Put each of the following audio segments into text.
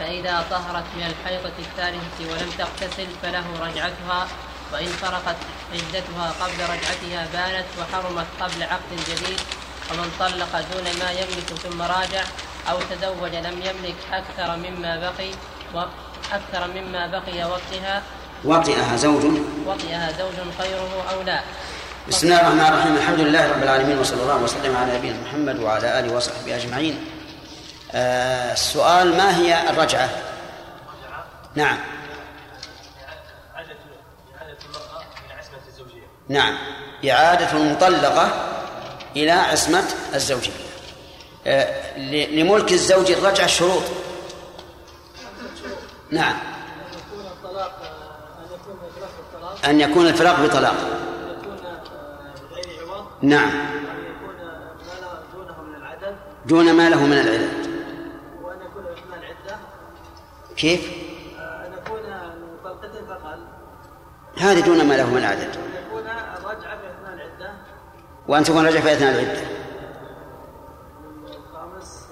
فإذا طهرت من الحيضة الثالثة ولم تغتسل فله رجعتها وإن فرقت عدتها قبل رجعتها بانت وحرمت قبل عقد جديد ومن طلق دون ما يملك ثم راجع أو تزوج لم يملك أكثر مما بقي أكثر مما بقي وقتها وطئها زوج. وطئها زوج خيره أو لا. بسم الله الرحمن الرحيم. الحمد لله رب العالمين وصلى الله وسلم على نبينا محمد وعلى آله وصحبه أجمعين. آه السؤال ما هي الرجعة؟ نعم. نعم. إعادة المطلقة إلى عصمة الزوجية آه لملك الزوج الرجعة شروط. نعم. أن يكون الفراق بطلاق. نعم. دون ما له من العدد وأن يكون إكمال العدة كيف؟ أن يكون هذه دون ما له من العدد أن يكون الرجعة في أثناء العدة. وأن تكون رجع في أثناء العدة. الخامس.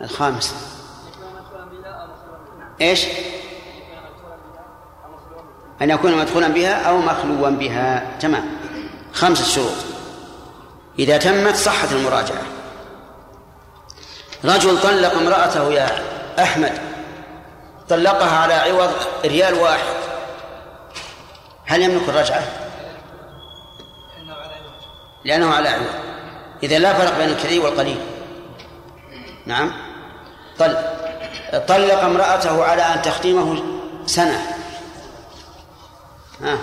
الخامس. إيش؟ أن يكون مدخولا بها أو مخلوا بها. تمام. خمسة شروط. إذا تمت صحت المراجعة. رجل طلق امرأته يا أحمد. طلقها على عوض ريال واحد. هل يملك الرجعة؟ لأنه على عوض. إذا لا فرق بين الكثير والقليل. نعم. طل طلق امرأته على أن تختيمه سنة. ها.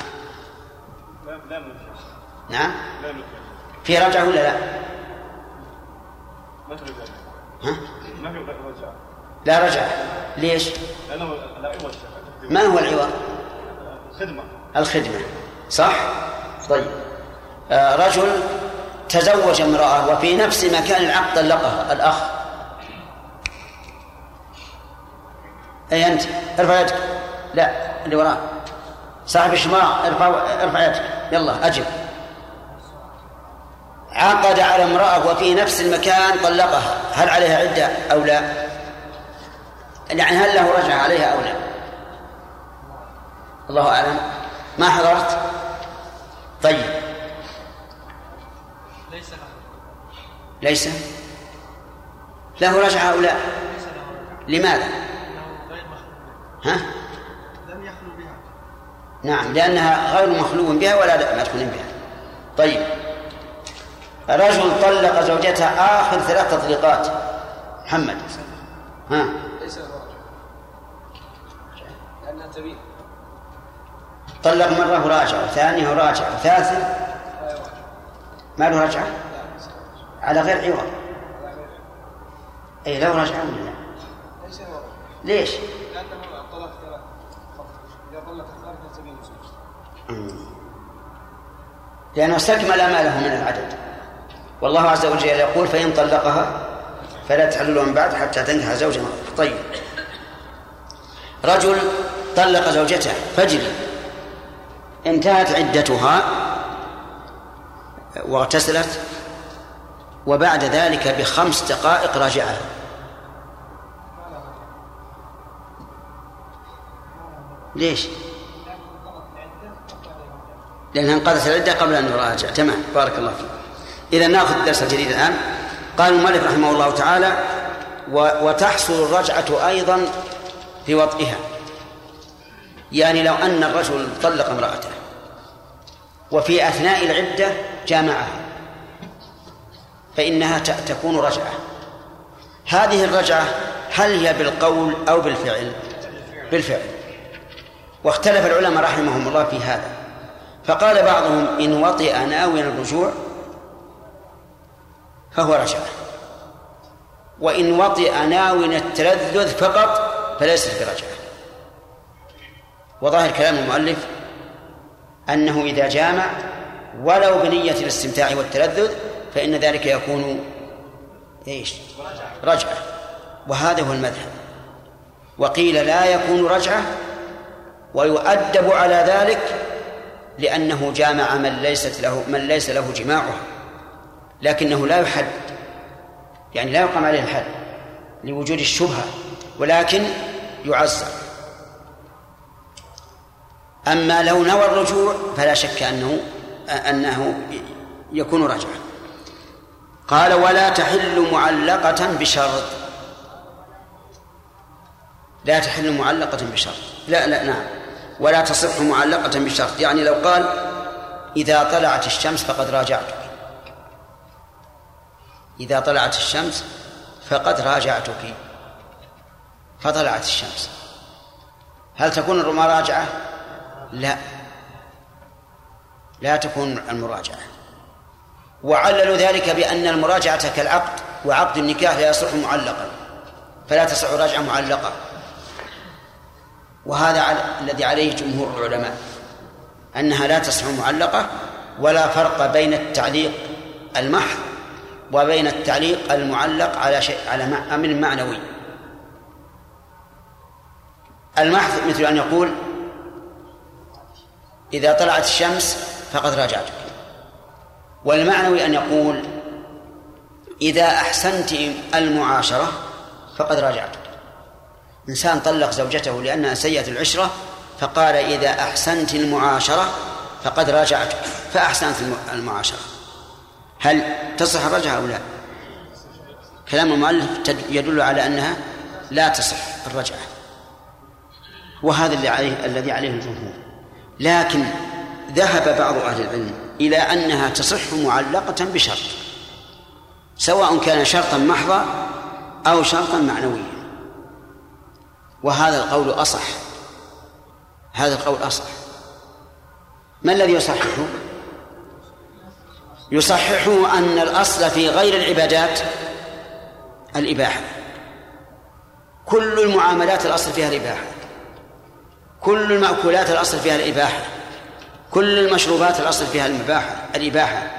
نعم. في رجعة ولا لا؟ ها؟ لا رجعة ليش؟ ما هو العوض؟ خدمة. الخدمة. صح؟ طيب. آه رجل تزوج امرأة وفي نفس مكان العقد طلقها الأخ. أي أنت؟ ارفع يدك. لا اللي وراء. صاحب الشماغ ارفع ارفع يدك. يلا أجب. عقد على امرأة وفي نفس المكان طلقها. هل عليها عدة أو لا؟ يعني هل له رجعة عليها أو لا؟ الله أعلم. ما حضرت؟ طيب. ليس له. ليس؟ له رجعة أو لا؟ لماذا؟ أنه غير مخلوق. ها؟ لم يخلو بها. نعم لأنها غير مخلو بها ولا مدخول بها. طيب. رجل طلق زوجته آخر ثلاث تطليقات. محمد. ها؟ ليس لأنها تبين طلق مرة وراجع وثانية وراجع وثالثة ما له رجعة؟ على غير عوض. أي لو رجع ولا ليش؟ لأنه ثلاث إذا طلق تبين زوج لأنه استكمل ما له من العدد. والله عز وجل يقول فإن طلقها فلا تحل من بعد حتى تنكح زوجا. طيب. رجل طلق زوجته فجري انتهت عدتها واغتسلت وبعد ذلك بخمس دقائق راجعها. ليش؟ لأنها انقضت العدة قبل أن يراجع تمام. بارك الله فيك. إذا نأخذ الدرس الجديد الآن. قال المؤلف رحمه الله تعالى وتحصل الرجعة أيضا في وطئها. يعني لو أن الرجل طلق امرأته وفي أثناء العدة جامعها فإنها تكون رجعة. هذه الرجعة هل هي بالقول أو بالفعل؟ بالفعل. واختلف العلماء رحمهم الله في هذا. فقال بعضهم إن وطئ ناويا الرجوع فهو رجعة وإن وطئ ناويا التلذذ فقط فليست برجعة وظاهر كلام المؤلف أنه إذا جامع ولو بنية الاستمتاع والتلذذ فإن ذلك يكون إيش؟ رجعة وهذا هو المذهب. وقيل لا يكون رجعة ويؤدب على ذلك لأنه جامع من ليست له من ليس له جماعها. لكنه لا يحد يعني لا يقام عليه الحد لوجود الشبهة ولكن يعزر. أما لو نوى الرجوع فلا شك أنه أنه يكون رجعا. قال ولا تحل معلقة بشرط. لا تحل معلقة بشرط. لا لا نعم. ولا تصح معلقة بشرط. يعني لو قال إذا طلعت الشمس فقد راجعتك إذا طلعت الشمس فقد راجعتك. فطلعت الشمس. هل تكون المراجعة؟ لا. لا تكون المراجعة. وعللوا ذلك بأن المراجعة كالعقد وعقد النكاح لا يصح معلقا. فلا تصح راجعة معلقة. وهذا الذي عليه جمهور العلماء أنها لا تصح معلقة ولا فرق بين التعليق المحض وبين التعليق المعلق على شيء على أمر معنوي. المحض مثل أن يقول إذا طلعت الشمس فقد راجعتك والمعنوي أن يقول إذا أحسنت المعاشرة فقد راجعتك إنسان طلق زوجته لأنها سيئة العشرة فقال إذا أحسنت المعاشرة فقد راجعتك فأحسنت المعاشرة. هل تصح الرجعة أو لا؟ كلام المؤلف يدل على أنها لا تصح الرجعة وهذا اللي عليه الذي عليه الجمهور. لكن ذهب بعض أهل العلم إلى أنها تصح معلقة بشرط. سواء كان شرطا محضا أو شرطا معنويا. وهذا القول أصح. هذا القول أصح. ما الذي يصححه؟ يصححه أن الأصل في غير العبادات الإباحة. كل المعاملات الأصل فيها الإباحة. كل المأكولات الأصل فيها الإباحة. كل المشروبات الأصل فيها المباحة الإباحة.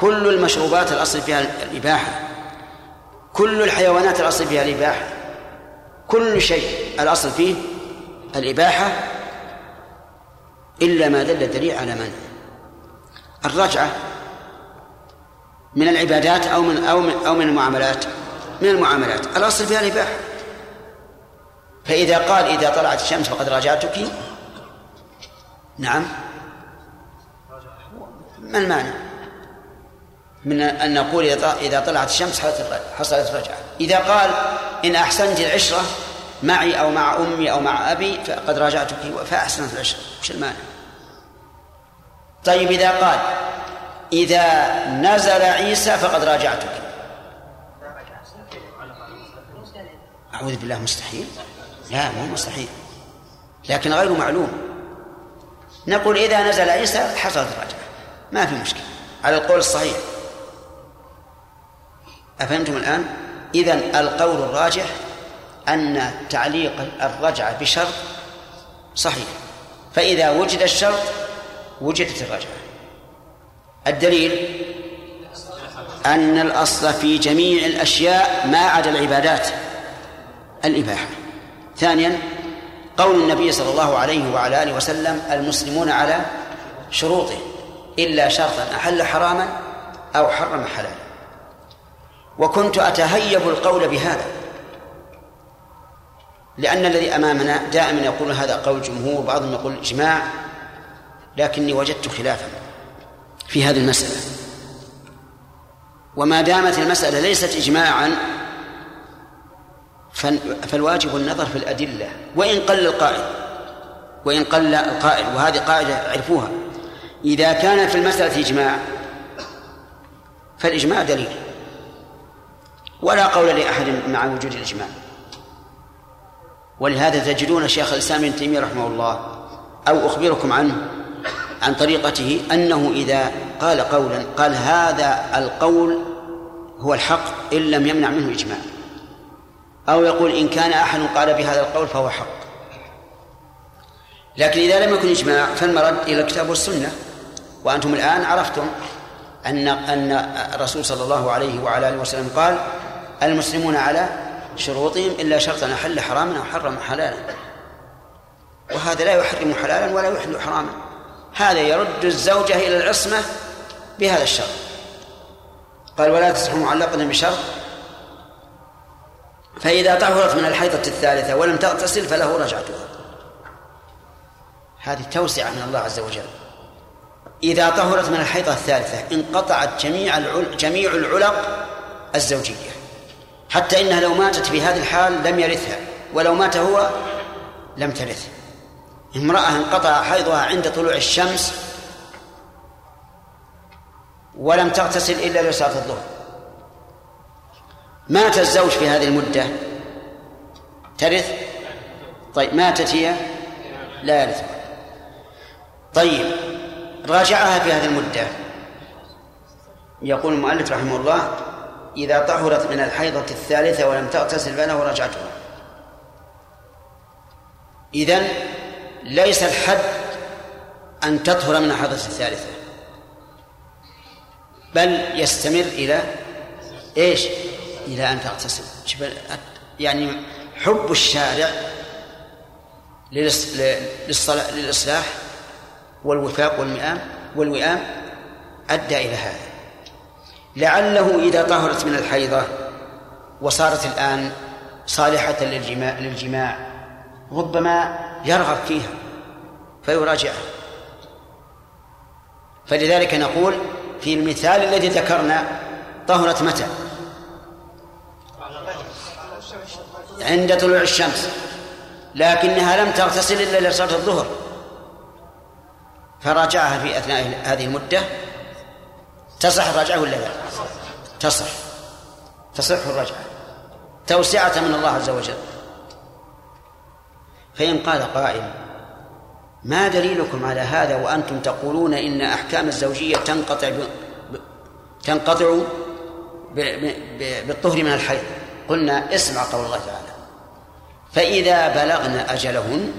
كل المشروبات الأصل فيها الإباحة. كل الحيوانات الأصل فيها الإباحة. كل شيء الأصل فيه الإباحة إلا ما دل الدليل على منع الرجعة. من العبادات أو من أو من أو من المعاملات. من المعاملات. الأصل فيها الإباحة فإذا قال إذا طلعت الشمس فقد راجعتك. نعم. ما المعنى؟ من أن نقول إذا طلعت الشمس حصلت رجعة إذا قال إن أحسنت العشرة معي أو مع أمي أو مع أبي فقد راجعتك فأحسنت العشرة. وش المانع طيب إذا قال إذا نزل عيسى فقد راجعتك. أعوذ بالله مستحيل. لا مو مستحيل. لكن غير معلوم. نقول إذا نزل عيسى حصلت الرجعة ما في مشكلة. على القول الصحيح. أفهمتم الآن؟ إذا القول الراجح أن تعليق الرجعة بشرط صحيح. فإذا وجد الشرط وجدت الرجعة الدليل أن الأصل في جميع الأشياء ما عدا العبادات الإباحة. ثانيا قول النبي صلى الله عليه وعلى آله وسلم المسلمون على شروطه إلا شرطا أحل حراما أو حرم حلالا. وكنت أتهيب القول بهذا لأن الذي أمامنا دائما يقول هذا قول جمهور بعضهم يقول إجماع لكني وجدت خلافا. في هذه المسألة. وما دامت المسألة ليست إجماعا فالواجب النظر في الأدلة. وإن قل القائل وإن قل القائل وهذه قاعدة عرفوها إذا كان في المسألة إجماع فالإجماع دليل. ولا قول لأحد مع وجود الإجماع. ولهذا تجدون شيخ الإسلام ابن تيمية رحمه الله أو أخبركم عنه عن طريقته أنه إذا قال قولا قال هذا القول هو الحق إن لم يمنع منه إجماع أو يقول إن كان أحد قال بهذا القول فهو حق. لكن إذا لم يكن إجماع فالمرد إلى الكتاب والسنة. وأنتم الآن عرفتم أن أن الرسول صلى الله عليه وعلى آله وسلم قال المسلمون على شروطهم إلا شرطا أحل حراما أو حرم حلالا. وهذا لا يحرم حلالا ولا يحل حراما. هذا يرد الزوجة إلى العصمة بهذا الشرط. قال ولا تصح معلقة بشرط. فإذا طهرت من الحيضة الثالثة ولم تغتسل فله رجعتها. هذه توسعة من الله عز وجل. إذا طهرت من الحيضة الثالثة انقطعت جميع العل... جميع العلق الزوجية. حتى إنها لو ماتت في هذه الحال لم يرثها ولو مات هو لم ترثه امرأة انقطع حيضها عند طلوع الشمس ولم تغتسل إلا لصلاة الظهر. مات الزوج في هذه المدة. ترث؟ طيب ماتت هي؟ لا يرث. طيب راجعها في هذه المدة. يقول المؤلف رحمه الله إذا طهرت من الحيضة الثالثة ولم تغتسل فله رجعتها. إذن ليس الحد أن تطهر من الحيضة الثالثة بل يستمر إلى إيش؟ إلى أن تغتسل. يعني حب الشارع للإصلاح والوفاق والمئام والوئام أدى إلى هذا. لعله إذا طهرت من الحيضة وصارت الآن صالحة للجماع للجماع ربما يرغب فيها فيراجعها. فلذلك نقول في المثال الذي ذكرنا طهرت متى؟ عند طلوع الشمس لكنها لم تغتسل إلا لصلاة الظهر. فراجعها في أثناء هذه المدة. تصح الرجعة ولا لا؟ تصح. تصح الرجعة توسعة من الله عز وجل. فإن قال قائل ما دليلكم على هذا وأنتم تقولون إن أحكام الزوجية تنقطع ب... تنقطع ب... ب... بالطهر من الحيض قلنا اسمع قول الله تعالى فإذا بلغن أجلهن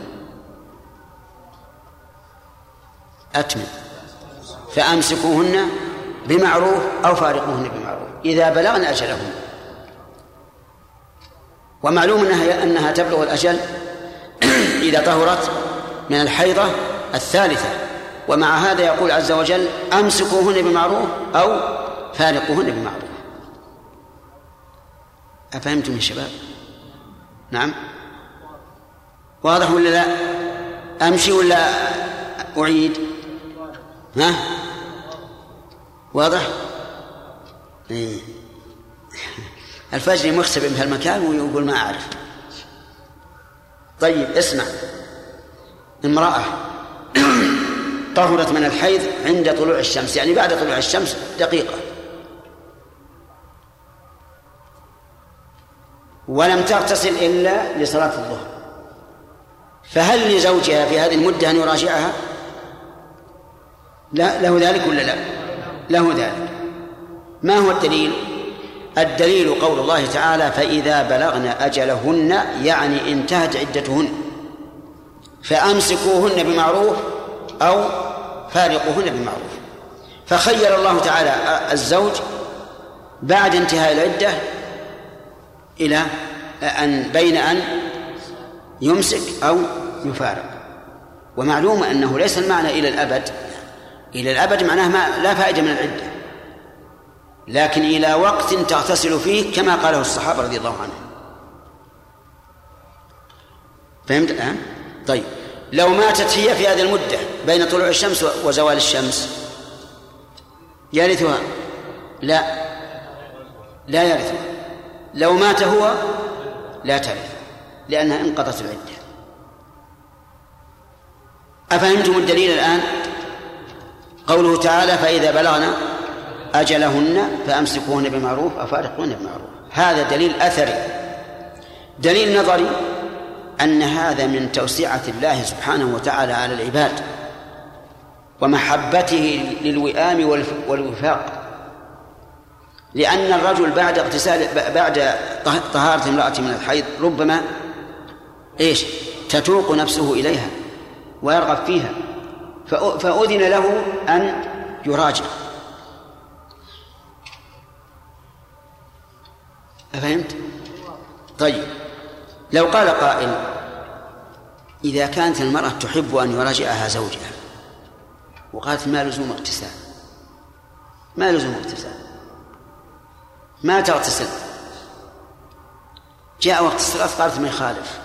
أتمم فأمسكوهن بمعروف أو فارقوهن بمعروف إذا بلغن أجلهن. ومعلوم أنها أنها تبلغ الأجل إذا طهرت من الحيضة الثالثة ومع هذا يقول عز وجل أمسكوهن بمعروف أو فارقوهن بمعروف أفهمتم يا شباب؟ نعم واضح ولا لا؟ أمشي ولا أعيد؟ ها؟ واضح؟ إيه. الفجر مختبئ في هالمكان ويقول ما أعرف طيب اسمع امرأة طهرت من الحيض عند طلوع الشمس يعني بعد طلوع الشمس دقيقة ولم تغتسل إلا لصلاة الظهر فهل لزوجها في هذه المدة أن يراجعها؟ لا له ذلك ولا لا؟ له ذلك ما هو الدليل؟ الدليل قول الله تعالى فإذا بلغن أجلهن يعني انتهت عدتهن فأمسكوهن بمعروف أو فارقوهن بمعروف. فخير الله تعالى الزوج بعد انتهاء العدة إلى أن بين أن يمسك أو يفارق. ومعلوم أنه ليس المعنى إلى الأبد إلى الأبد معناه ما لا فائدة من العدة. لكن إلى وقت تغتسل فيه كما قاله الصحابة رضي الله عنهم. فهمت؟ الآن؟ طيب. لو ماتت هي في هذه المدة بين طلوع الشمس وزوال الشمس يرثها؟ لا. لا يرثها. لو مات هو لا ترث لأنها انقضت العدة. أفهمتم الدليل الآن؟ قوله تعالى فإذا بلغنا أجلهن فأمسكوهن بمعروف أفارقوهن بمعروف هذا دليل أثري. دليل نظري أن هذا من توسعة الله سبحانه وتعالى على العباد ومحبته للوئام والوفاق. لأن الرجل بعد اغتسال بعد طهارة امرأة من الحيض ربما إيش؟ تتوق نفسه إليها ويرغب فيها. فأذن له أن يراجع. أفهمت؟ طيب. لو قال قائل إذا كانت المرأة تحب أن يراجعها زوجها وقالت ما لزوم اغتسال؟ ما لزوم اغتسال؟ ما تغتسل؟ جاء وقت الصلاة قالت ما يخالف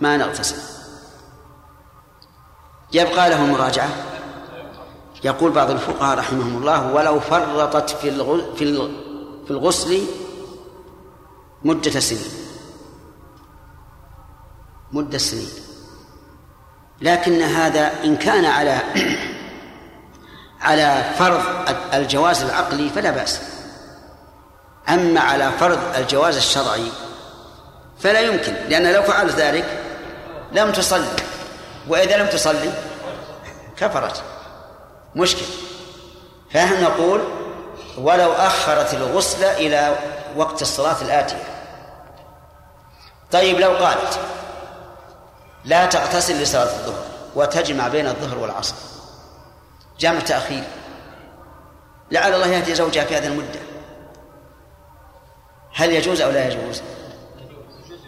ما نغتسل. يبقى له المراجعة يقول بعض الفقهاء رحمهم الله ولو فرطت في في الغسل مدة سنين. مدة سنين. لكن هذا إن كان على على فرض الجواز العقلي فلا بأس. أما على فرض الجواز الشرعي فلا يمكن لأن لو فعل ذلك لم تصلي. وإذا لم تصلي كفرت. مشكل. فنحن نقول ولو أخرت الغسل إلى وقت الصلاة الآتية. طيب لو قالت لا تغتسل لصلاة الظهر وتجمع بين الظهر والعصر جمع تأخير لعل الله يهدي زوجها في هذه المدة. هل يجوز أو لا يجوز؟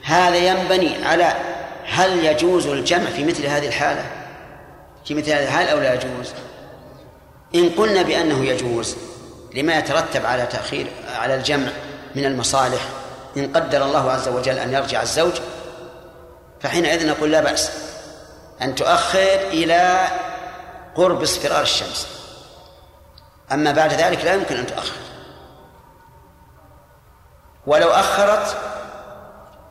هذا ينبني على هل يجوز الجمع في مثل هذه الحالة؟ في مثل هذه الحالة أو لا يجوز؟ إن قلنا بأنه يجوز لما يترتب على تأخير على الجمع من المصالح إن قدر الله عز وجل أن يرجع الزوج فحينئذ نقول لا بأس أن تؤخر إلى قرب اصفرار الشمس. أما بعد ذلك لا يمكن أن تؤخر. ولو أخرت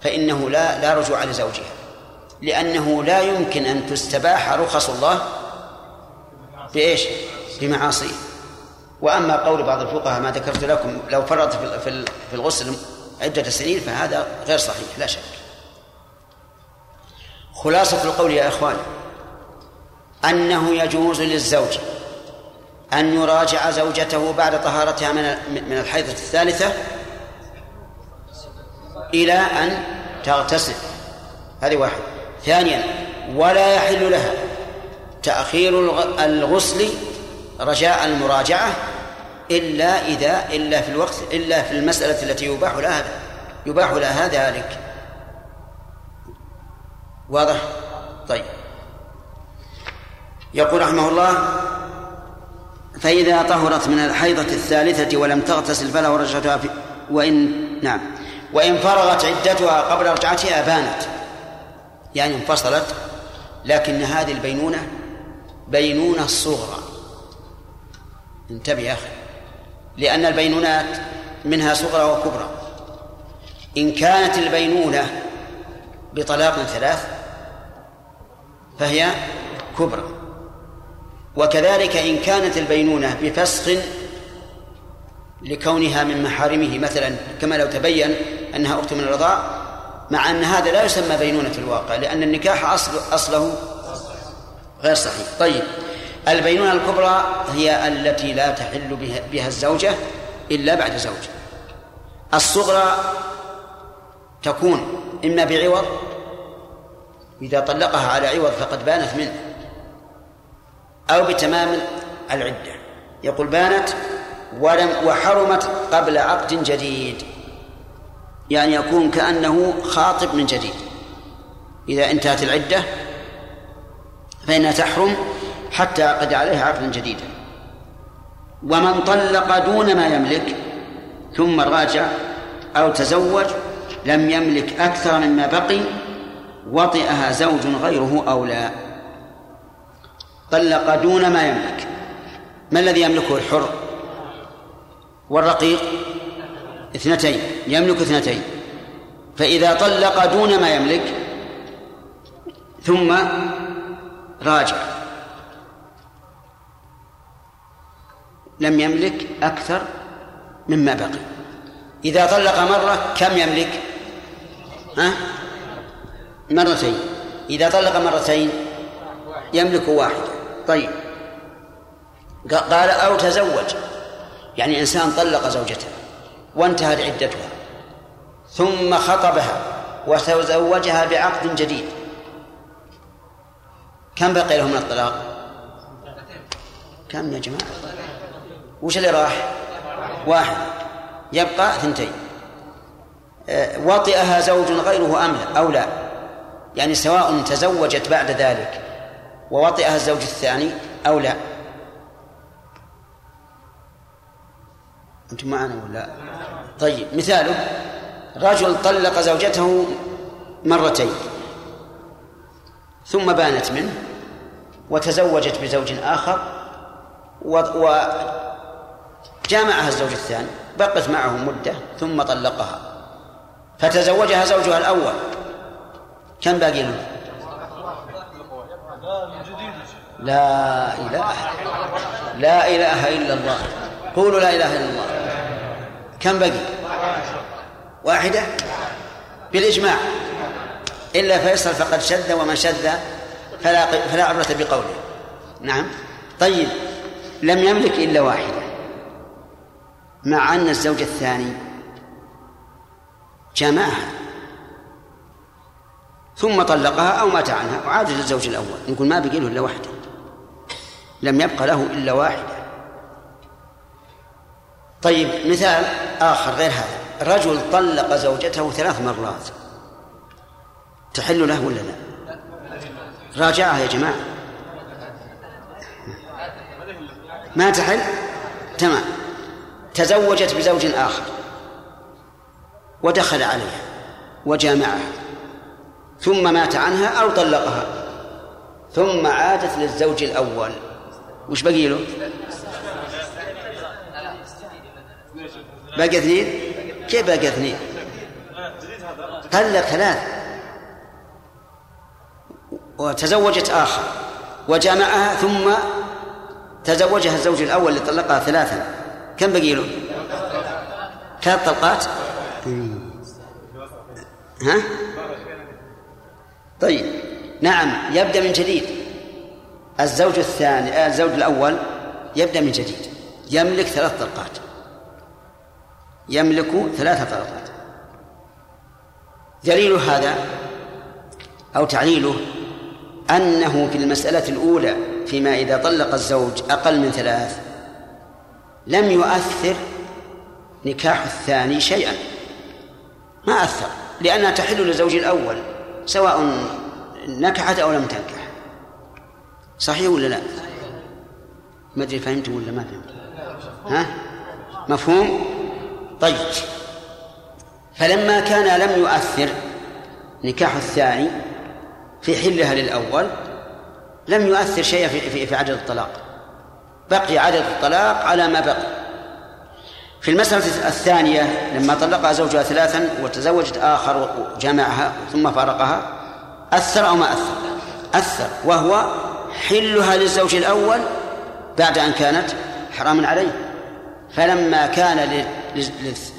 فإنه لا لا رجوع لزوجها لأنه لا يمكن أن تستباح رخص الله بإيش؟ بمعاصيه. وأما قول بعض الفقهاء ما ذكرت لكم لو فرط في الغسل عدة سنين فهذا غير صحيح لا شك. خلاصة القول يا إخوان أنه يجوز للزوج أن يراجع زوجته بعد طهارتها من من الحيضة الثالثة إلى أن تغتسل. هذه واحد. ثانيا ولا يحل لها تأخير الغسل رجاء المراجعة إلا إذا إلا في الوقت إلا في المسألة التي يباح لها يباح لها ذلك. واضح؟ طيب. يقول رحمه الله فإذا طهرت من الحيضة الثالثة ولم تغتسل فله رجعتها في وإن نعم. وإن فرغت عدتها قبل رجعتها بانت. يعني انفصلت لكن هذه البينونة بينونة صغرى. انتبه يا أخي. لأن البينونات منها صغرى وكبرى. إن كانت البينونة بطلاق ثلاث فهي كبرى. وكذلك إن كانت البينونة بفسخ لكونها من محارمه مثلا كما لو تبين أنها أخت من الرضاع مع أن هذا لا يسمى بينونة في الواقع لأن النكاح أصل أصله غير صحيح. طيب. البينونة الكبرى هي التي لا تحل بها, الزوجة إلا بعد زوج. الصغرى تكون إما بعوض إذا طلقها على عوض فقد بانت منه أو بتمام العدة. يقول بانت ولم وحرمت قبل عقد جديد. يعني يكون كأنه خاطب من جديد. إذا انتهت العدة فإنها تحرم حتى يعقد عليها عقدا جديدا. ومن طلق دون ما يملك ثم راجع أو تزوج لم يملك أكثر مما بقي وطئها زوج غيره أو لا. طلق دون ما يملك. ما الذي يملكه الحر؟ والرقيق؟ اثنتين. يملك اثنتين. فإذا طلق دون ما يملك ثم راجع. لم يملك أكثر مما بقي. إذا طلق مرة كم يملك؟ ها؟ مرتين. إذا طلق مرتين يملك واحدة طيب. قال أو تزوج. يعني إنسان طلق زوجته وانتهت عدتها ثم خطبها وتزوجها بعقد جديد. كم بقي له من الطلاق؟ كم يا جماعة؟ وش اللي راح؟ واحد. يبقى اثنتين أه، وطئها زوج غيره أم أو لا. يعني سواء تزوجت بعد ذلك ووطئها الزوج الثاني أو لا. أنتم معنا ولا طيب مثاله. رجل طلق زوجته مرتين. ثم بانت منه وتزوجت بزوج آخر وجامعها الزوج الثاني بقت معه مدة ثم طلقها. فتزوجها زوجها الأول. كم باقي له؟ لا إله. لا إله إلا الله. قولوا لا إله إلا الله. كم بقي واحدة؟ بالإجماع. إلا فيصل فقد شذ ومن شذ فلا فلا عبرة بقوله. نعم. طيب. لم يملك إلا واحدة مع أن الزوج الثاني جمعها. ثم طلقها أو مات عنها وعاد للزوج الأول. نقول ما بقي له إلا واحدة. لم يبق له إلا واحدة. طيب مثال آخر غير هذا. رجل طلق زوجته ثلاث مرات. تحل له ولا لا؟ راجعها يا جماعة. ما تحل؟ تمام. تزوجت بزوج آخر ودخل عليها وجامعها ثم مات عنها أو طلقها ثم عادت للزوج الأول وش بقي له؟ باقي اثنين؟ كيف باقي اثنين؟ طلق ثلاث وتزوجت آخر وجامعها ثم تزوجها الزوج الأول اللي طلقها ثلاثا كم بقي له؟ ثلاث طلقات؟ ها؟ طيب نعم يبدأ من جديد الزوج الثاني الزوج الأول يبدأ من جديد يملك ثلاث طلقات يملك ثلاث طلقات دليل هذا أو تعليله أنه في المسألة الأولى فيما إذا طلق الزوج أقل من ثلاث لم يؤثر نكاح الثاني شيئا. ما أثر لأنها تحل للزوج الأول سواء نكحت أو لم تنكح. صحيح ولا لا؟ ما أدري فهمتم ولا ما فهمتم؟ ها؟ مفهوم؟ طيب. فلما كان لم يؤثر نكاح الثاني في حلها للأول لم يؤثر في, في, في عدد الطلاق. بقي عدد الطلاق على ما بقي. في المسألة الثانية لما طلقها زوجها ثلاثا وتزوجت آخر وجمعها ثم فارقها أثر أو ما أثر؟ أثر وهو حلها للزوج الأول بعد أن كانت حراما عليه. فلما كان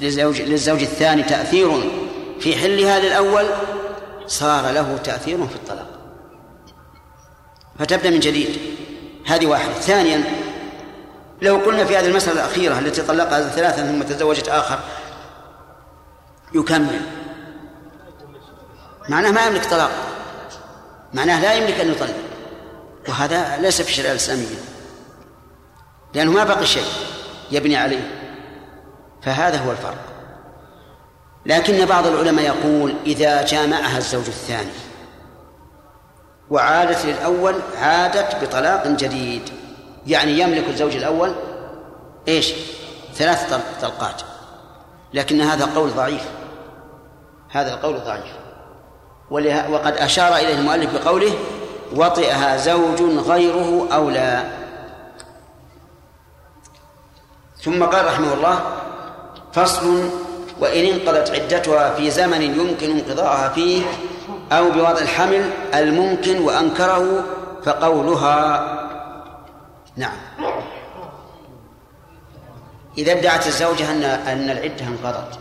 للزوج, للزوج الثاني تأثير في حلها للأول صار له تأثير في الطلاق. فتبدأ من جديد. هذه واحدة. ثانيا لو قلنا في هذه المسألة الأخيرة التي طلقها ثلاثا ثم تزوجت آخر يكمل. معناه ما يملك طلاق. معناه لا يملك أن يطلق. وهذا ليس في الشريعة الإسلامية. لأنه ما بقي شيء يبني عليه. فهذا هو الفرق. لكن بعض العلماء يقول إذا جامعها الزوج الثاني وعادت للأول عادت بطلاق جديد. يعني يملك الزوج الأول إيش؟ ثلاث طلقات. لكن هذا قول ضعيف. هذا القول ضعيف. وقد أشار إليه المؤلف بقوله وطئها زوج غيره أو لا ثم قال رحمه الله فصل وإن انقضت عدتها في زمن يمكن انقضاءها فيه أو بوضع الحمل الممكن وأنكره فقولها. نعم. إذا ادعت الزوجة أن أن العدة انقضت.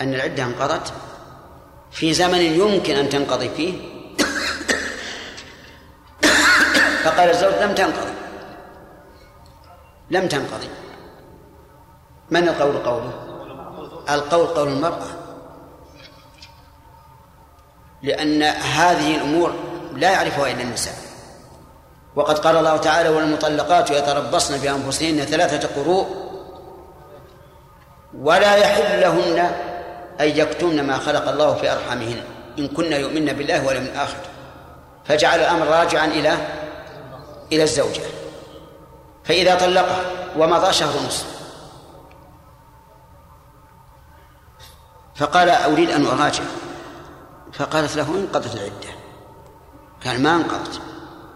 أن العدة انقضت. في زمن يمكن أن تنقضي فيه. فقال الزوج لم تنقضي. لم تنقضي. من القول قوله؟ القول قول المرأة. لأن هذه الأمور لا يعرفها إلا النساء. وقد قال الله تعالى والمطلقات يتربصن بأنفسهن ثلاثة قروء ولا يحل لهن أن يكتمن ما خلق الله في أرحامهن إن كن يؤمن بالله واليوم الآخر. فجعل الأمر راجعا إلى إلى الزوجة. فإذا طلقها ومضى شهر ونصف. فقال أريد أن أراجع. فقالت له انقضت العدة. قال ما أنقضت.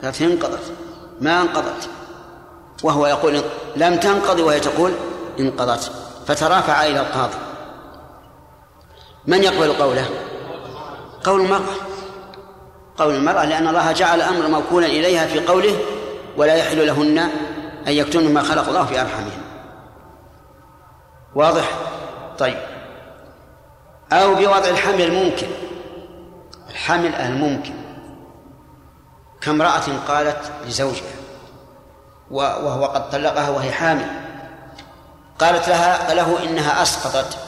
قالت انقضت. ما انقضت. وهو يقول لم تنقضي وهي تقول انقضت. فترافع إلى القاضي. من يقبل قوله؟ قول المرأة. قول المرأة لأن الله جعل الأمر موكولا إليها في قوله ولا يحل لهن أن يكتمن ما خلق الله في أرحامهن. واضح؟ طيب. أو بوضع الحمل الممكن الحمل الممكن. كامرأة قالت لزوجها وهو قد طلقها وهي حامل. قالت لها له إنها أسقطت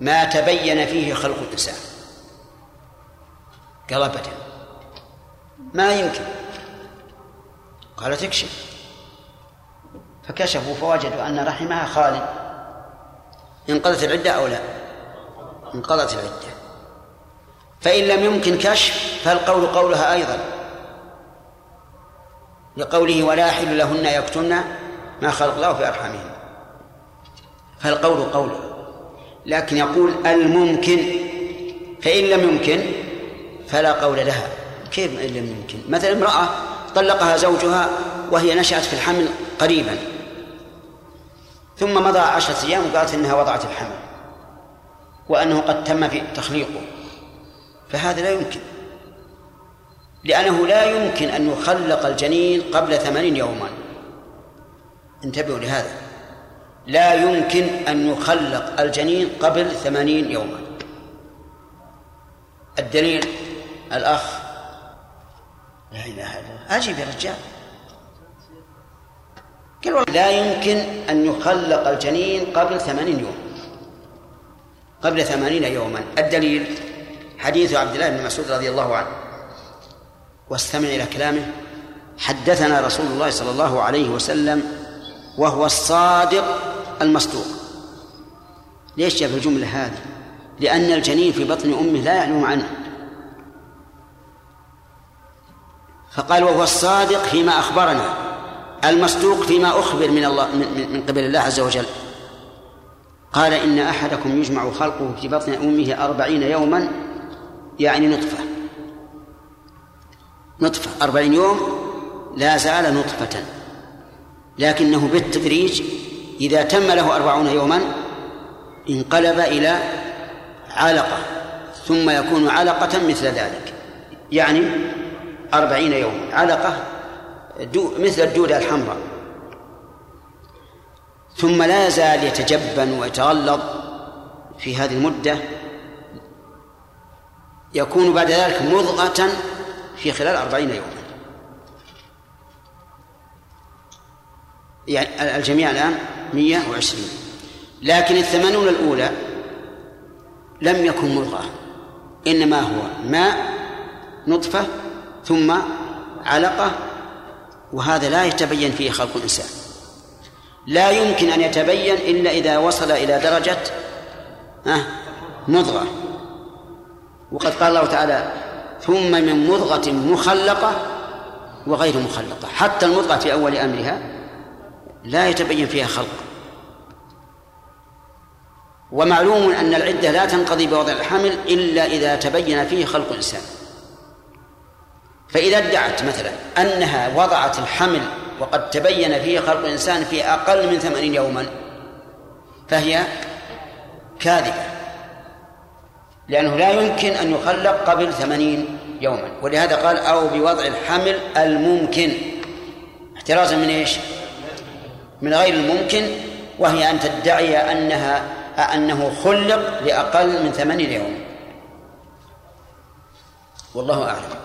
ما تبين فيه خلق الإنسان. قال أبدا ما يمكن. قالت اكشف. فكشفوا فوجدوا أن رحمها خالي انقضت العدة أو لا؟ انقضت العدة. فإن لم يمكن كشف فالقول قولها أيضا. لقوله ولا يحل لهن يكتمن ما خلق الله في أرحامهن. فالقول قوله لكن يقول الممكن. فإن لم يمكن فلا قول لها. كيف إن لم يمكن؟ مثلا امرأة طلقها زوجها وهي نشأت في الحمل قريبا. ثم مضى عشرة أيام وقالت إنها وضعت الحمل. وأنه قد تم في تخليقه. فهذا لا يمكن. لأنه لا يمكن أن يخلق الجنين قبل ثمانين يوما. انتبهوا لهذا. لا يمكن أن يخلق الجنين قبل ثمانين يوما. الدليل الأخ. لا إله إلا الله. أجب يا رجال. قال لا يمكن أن يخلق الجنين قبل ثمانين يوم. قبل ثمانين يوما. الدليل حديث عبد الله بن مسعود رضي الله عنه. واستمع إلى كلامه. حدثنا رسول الله صلى الله عليه وسلم وهو الصادق المصدوق. ليش في الجملة هذه؟ لأن الجنين في بطن أمه لا يعلم عنه. فقال وهو الصادق فيما أخبرنا المصدوق فيما أخبر من الله من قبل الله عز وجل. قال إن أحدكم يجمع خلقه في بطن أمه أربعين يوما يعني نطفة. نطفة أربعين يوم لا زال نطفة. لكنه بالتدريج إذا تم له أربعون يوما انقلب إلى علقة ثم يكون علقة مثل ذلك. يعني أربعين يوما علقة دو مثل الدودة الحمراء. ثم لا يزال يتجبن ويتغلظ في هذه المدة يكون بعد ذلك مضغة في خلال أربعين يوما. يعني الجميع الآن مية وعشرين. لكن الثمانون الأولى لم يكن مضغة إنما هو ماء نطفة ثم علقة وهذا لا يتبين فيه خلق الإنسان. لا يمكن أن يتبين إلا إذا وصل إلى درجة مضغة. وقد قال الله تعالى ثم من مضغة مخلقة وغير مخلقة. حتى المضغة في أول أمرها لا يتبين فيها خلق. ومعلوم أن العدة لا تنقضي بوضع الحمل إلا إذا تبين فيه خلق الإنسان. فإذا ادعت مثلا أنها وضعت الحمل وقد تبين فيه خلق الإنسان في أقل من ثمانين يوما فهي كاذبة. لأنه لا يمكن أن يخلق قبل ثمانين يوما. ولهذا قال أو بوضع الحمل الممكن. احترازا من إيش؟ من غير الممكن وهي أن تدعي أنها أنه خلق لأقل من ثمانين يوما. والله أعلم.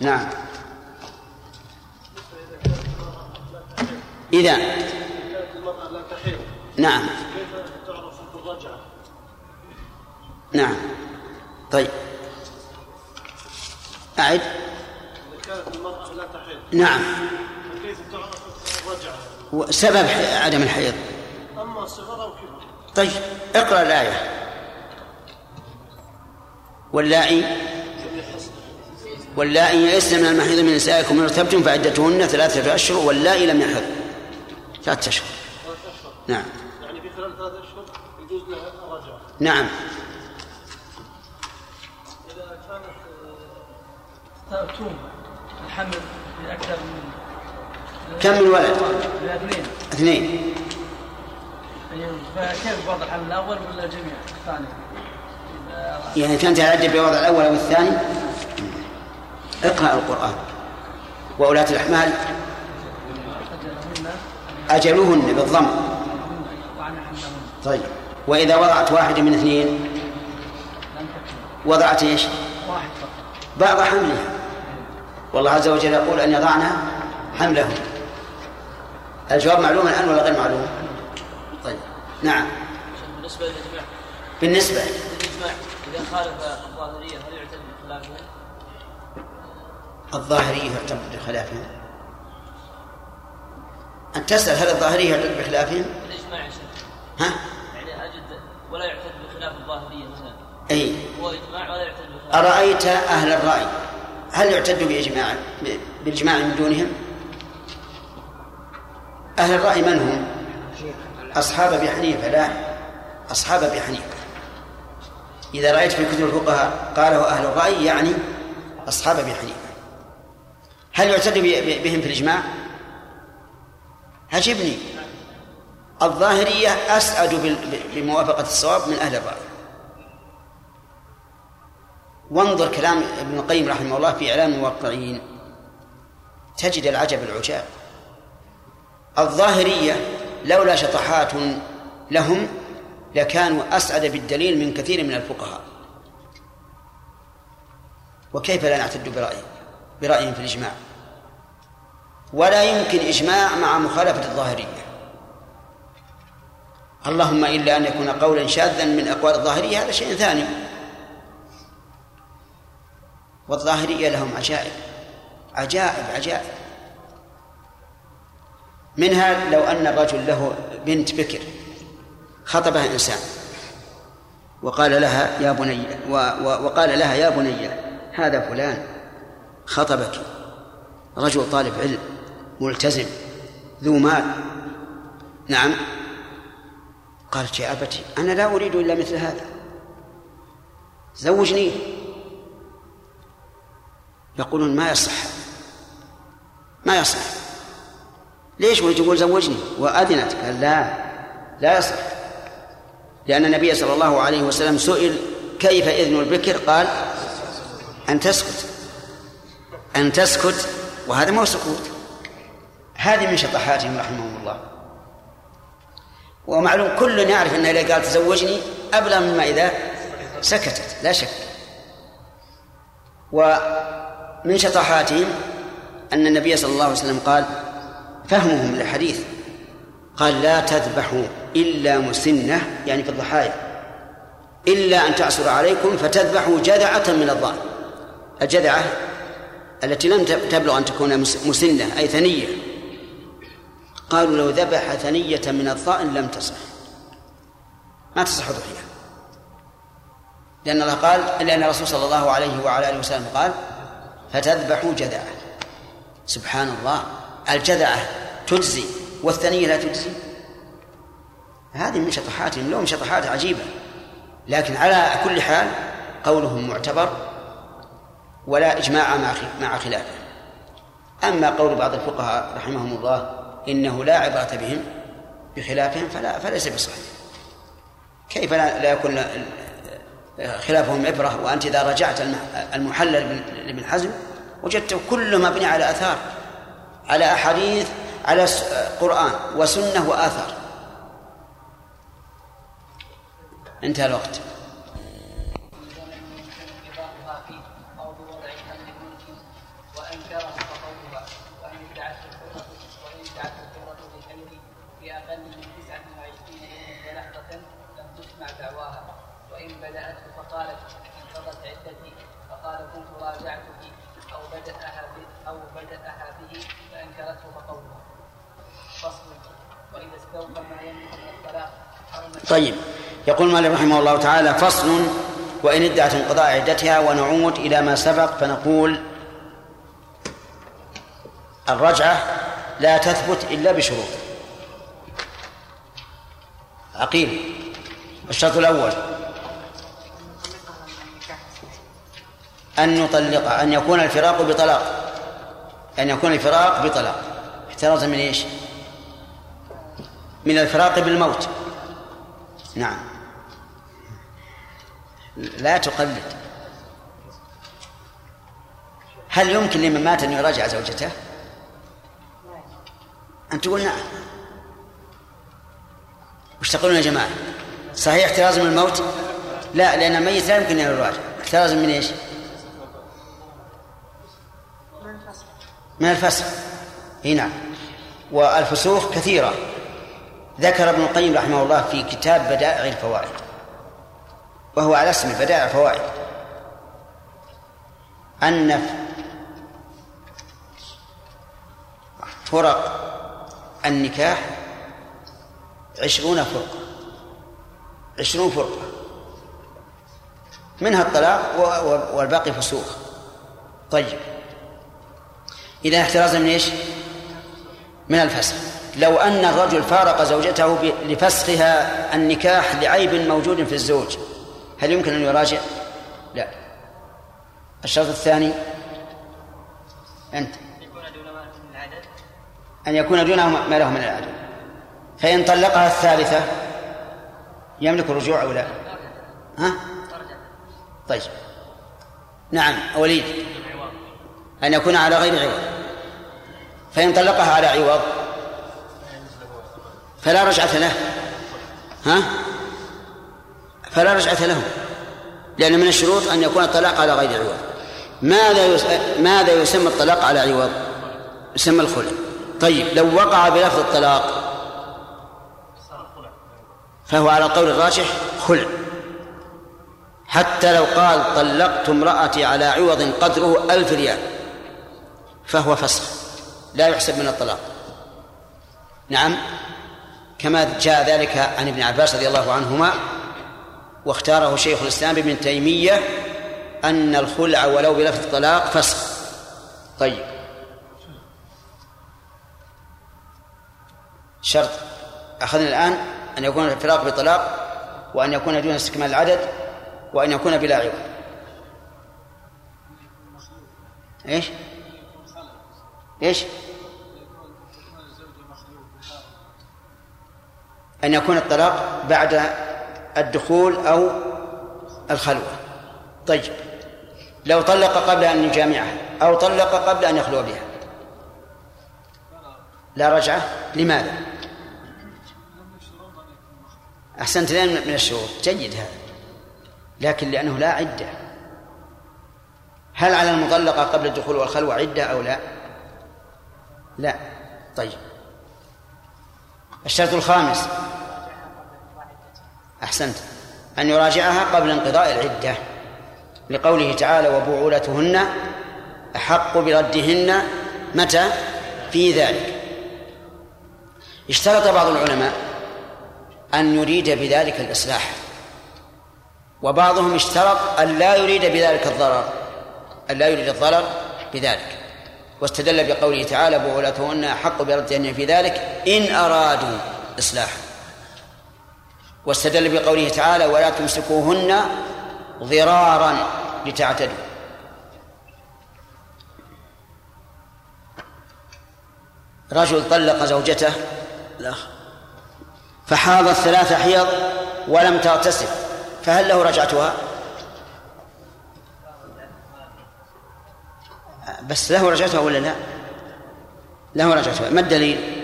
نعم. إذا. نعم. نعم. طيب. أعد. كانت المرأة لا تحيض نعم. فكيف تعرف الرجعة سبب عدم الحيض. أما صغر أو كبر طيب اقرأ الآية. واللاعي واللائي يئسن من المحيض من نسائكم إن ارتبتم فعدتهن ثلاثة أشهر واللائي لم يحض ثلاثة أشهر. نعم. يعني في خلال ثلاثة أشهر يجوز لها الرجعة. نعم. توم الحمل لأكثر من كم من ولد؟ اثنين. اثنين. أيوه. فكيف وضع الحمل الأول ولا الجميع الثاني؟ يعني كانت العدة بوضع الأول أو الثاني؟ اقرأ القرآن. وأولاة الأحمال؟ أجلهن بالضم طيب. وإذا وضعت واحدة من اثنين؟ وضعت إيش؟ واحد فقط. بعض حملها. والله عز وجل يقول أن يضعن حملهم الجواب معلوم الآن ولا غير معلوم؟ طيب. نعم. بالنسبة للإجماع. بالنسبة. الإجماع إذا خالف الظاهرية هل يعتد بخلافه؟ الظاهرية يعتبر بخلافهم أن تسأل هل الظاهرية يعتبر بخلافهم؟ الإجماع يا شيخ. ها؟ يعني أجد ولا يعتد بخلاف الظاهرية مثلا؟ أي هو إجماع ولا يعتد بخلاف؟ أرأيت أهل الرأي؟ هل يعتد بإجماع بالإجماع من دونهم؟ أهل الرأي من هم؟ أصحاب أبي حنيفة لا أصحاب أبي حنيفة إذا رأيت في كتب الفقهاء قاله أهل الرأي يعني أصحاب أبي حنيفة هل يعتد بهم في الإجماع؟ عجبني الظاهرية أسعد بموافقة الصواب من أهل الرأي وانظر كلام ابن القيم رحمه الله في إعلام الموقعين. تجد العجب العجاب. الظاهرية لولا شطحات لهم لكانوا أسعد بالدليل من كثير من الفقهاء. وكيف لا نعتد برأيهم برأيهم في الإجماع؟ ولا يمكن إجماع مع مخالفة الظاهرية. اللهم إلا أن يكون قولا شاذا من أقوال الظاهرية هذا شيء ثاني. والظاهرية لهم عجائب. عجائب عجائب. منها لو أن الرجل له بنت بكر خطبها إنسان وقال لها يا بني و و وقال لها يا بني هذا فلان خطبك. رجل طالب علم ملتزم ذو مال. نعم. قالت يا أبتي أنا لا أريد إلا مثل هذا. زوجني. يقولون ما يصح. ما يصح. ليش وتقول زوجني؟ وأذنت. قال لا. لا يصح. لأن النبي صلى الله عليه وسلم سئل كيف إذن البكر؟ قال أن تسكت. أن تسكت. وهذا ما هو سكوت. هذه من شطحاتهم رحمهم الله. ومعلوم كل يعرف أنها إذا قال تزوجني أبلغ مما إذا سكتت. لا شك. ومن شطحاتهم أن النبي صلى الله عليه وسلم قال فهمهم للحديث قال لا تذبحوا إلا مسنة يعني في الضحايا. إلا أن تعصر عليكم فتذبحوا جذعة من الضأن. الجذعة التي لم تبلغ أن تكون مسنة أي ثنية. قالوا لو ذبح ثنية من الضأن لم تصح. ما تصح ضحية. لأن الله قال لأن الرسول صلى الله عليه وعلى آله وسلم قال فتذبحوا جذعة سبحان الله الجذعة تجزي والثنية لا تجزي. هذه من شطحاتهم لهم شطحات عجيبة. لكن على كل حال قولهم معتبر ولا إجماع مع مع خلافه. أما قول بعض الفقهاء رحمهم الله إنه لا عبرة بهم بخلافهم فلا فليس بصحيح. كيف لا يكون خلافهم عبرة وأنت إذا رجعت المحلل لابن حزم وجدته كله مبني على آثار على أحاديث على قرآن وسنة وآثار. انتهى الوقت. طيب. يقول مالك رحمه الله تعالى فصل وإن ادعت انقضاء عدتها ونعود إلى ما سبق فنقول الرجعة لا تثبت إلا بشروط. عقيل. الشرط الأول. أن يطلق أن يكون الفراق بطلاق. أن يكون الفراق بطلاق. احترازا من إيش؟ من الفراق بالموت. نعم لا تقلد هل يمكن لمن مات أن يراجع زوجته؟ أن تقول نعم وش تقولون يا جماعة؟ صحيح احتراز من الموت؟ لا لأن الميت لا يمكن أن يراجع احتراز من إيش؟ من الفسخ اي نعم والفسوق كثيرة ذكر ابن القيم رحمه الله في كتاب بدائع الفوائد وهو على اسم بدائع الفوائد. أن فرق النكاح عشرون فرقة عشرون فرقة. منها الطلاق والباقي فسوق طيب. إذا احترزنا من إيش؟ من الفسخ لو أن الرجل فارق زوجته لفسخها النكاح لعيب موجود في الزوج هل يمكن أن يراجع؟ لا الشرط الثاني أنت أن يكون دونه ما له من العدد فإن طلقها الثالثة يملك الرجوع أو لا؟ ها؟ طيب نعم وليد أن يكون على غير عوض فإن طلقها على عوض فلا رجعة له. ها؟ فلا رجعة له. لأن من الشروط أن يكون الطلاق على غير عوض. ماذا ماذا يسمى الطلاق على عوض؟ يسمى الخلع. طيب لو وقع بلفظ الطلاق فهو على القول الراجح خلع. حتى لو قال طلقت امرأتي على عوض قدره ألف ريال فهو فسخ. لا يحسب من الطلاق. نعم؟ كما جاء ذلك عن ابن عباس رضي الله عنهما واختاره شيخ الإسلام ابن تيمية أن الخلع ولو بلفظ الطلاق فسخ طيب شرط أخذنا الآن أن يكون الفراق بطلاق وأن يكون دون استكمال العدد وأن يكون بلا عوض إيش؟ إيش؟ أن يكون الطلاق بعد الدخول أو الخلوة. طيب. لو طلق قبل أن يجامعها أو طلق قبل أن يخلو بها. لا رجعة. لماذا؟ أحسنت لين من الشروط جيد هذا. لكن لأنه لا عدة. هل على المطلقة قبل الدخول والخلوة عدة أو لا؟ لا. طيب. الشرط الخامس. أحسنت. أن يراجعها قبل انقضاء العدة. لقوله تعالى وبعولتهن أحق بردهن متى؟ في ذلك. اشترط بعض العلماء أن يريد بذلك الإصلاح. وبعضهم اشترط أن لا يريد بذلك الضرر أن لا يريد الضرر بذلك. واستدل بقوله تعالى بعولتهن أحق بردهن في ذلك إن أرادوا إصلاحا واستدل بقوله تعالى ولا تمسكوهن ضرارا لتعتدوا رجل طلق زوجته لا فحاضت ثلاث حيض ولم تغتسل فهل له رجعتها؟ بس له رجعتها ولا لا؟ له رجعتها ما الدليل؟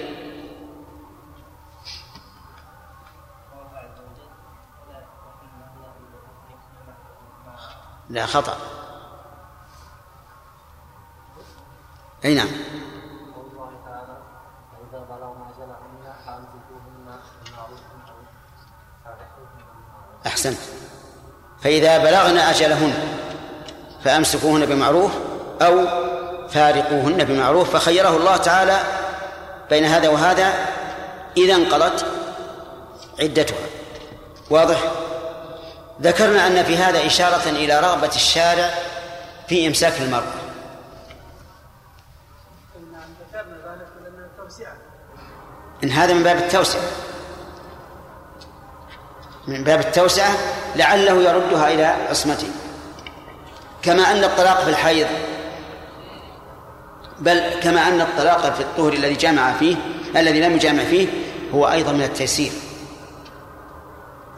لا خطأ أي نعم أحسنت فإذا بلغن أجلهن فأمسكوهن بمعروف أو فارقوهن بمعروف فخيره الله تعالى بين هذا وهذا إذا انقضت عدتها. واضح؟ ذكرنا أن في هذا إشارة إلى رغبة الشارع في إمساك المرأة. إن هذا من باب التوسعة من باب التوسعة لعله يردها إلى عصمته. كما أن الطلاق في الحيض بل كما أن الطلاق في الطهر الذي جامع فيه الذي لم يجامع فيه هو أيضا من التيسير.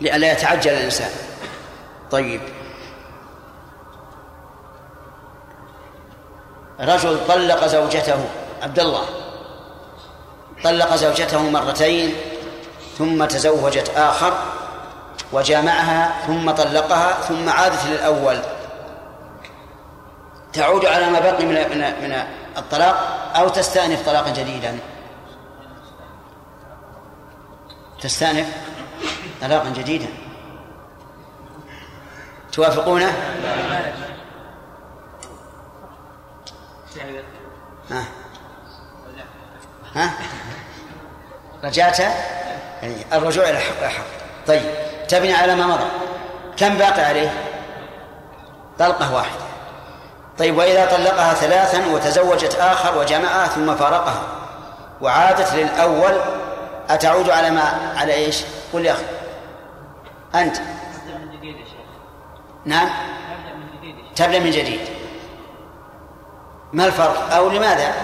لئلا يتعجل الإنسان. طيب. رجل طلق زوجته عبد الله. طلق زوجته مرتين ثم تزوجت آخر وجامعها ثم طلقها ثم عادت للأول. تعود على ما بقي من من من الطلاق أو تستأنف طلاقا جديدا. تستأنف طلاقا جديدا. توافقونه؟ ها. ها؟ رجعت؟ يعني الرجوع إلى الحق احق طيب تبني على ما مضى. كم باقي عليه؟ طلقة واحدة. طيب وإذا طلقها ثلاثا وتزوجت آخر وجمعها ثم فارقها وعادت للأول أتعود على ما على إيش؟ قل يا أخي. أنت. نعم. تبدأ من جديد. ما الفرق؟ أو لماذا؟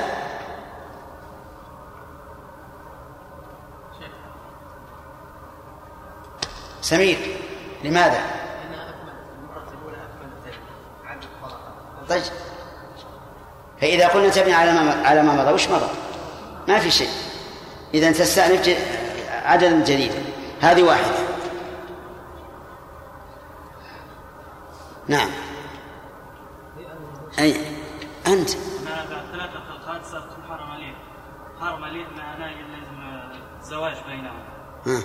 سمير لماذا؟ طيب. فإذا قلنا تبني على ما على ما مضى وش مضى؟ ما في شيء. إذا تستأنف عددا جديدا هذه واحدة. نعم. أي أنت. معناه الزواج بينهم.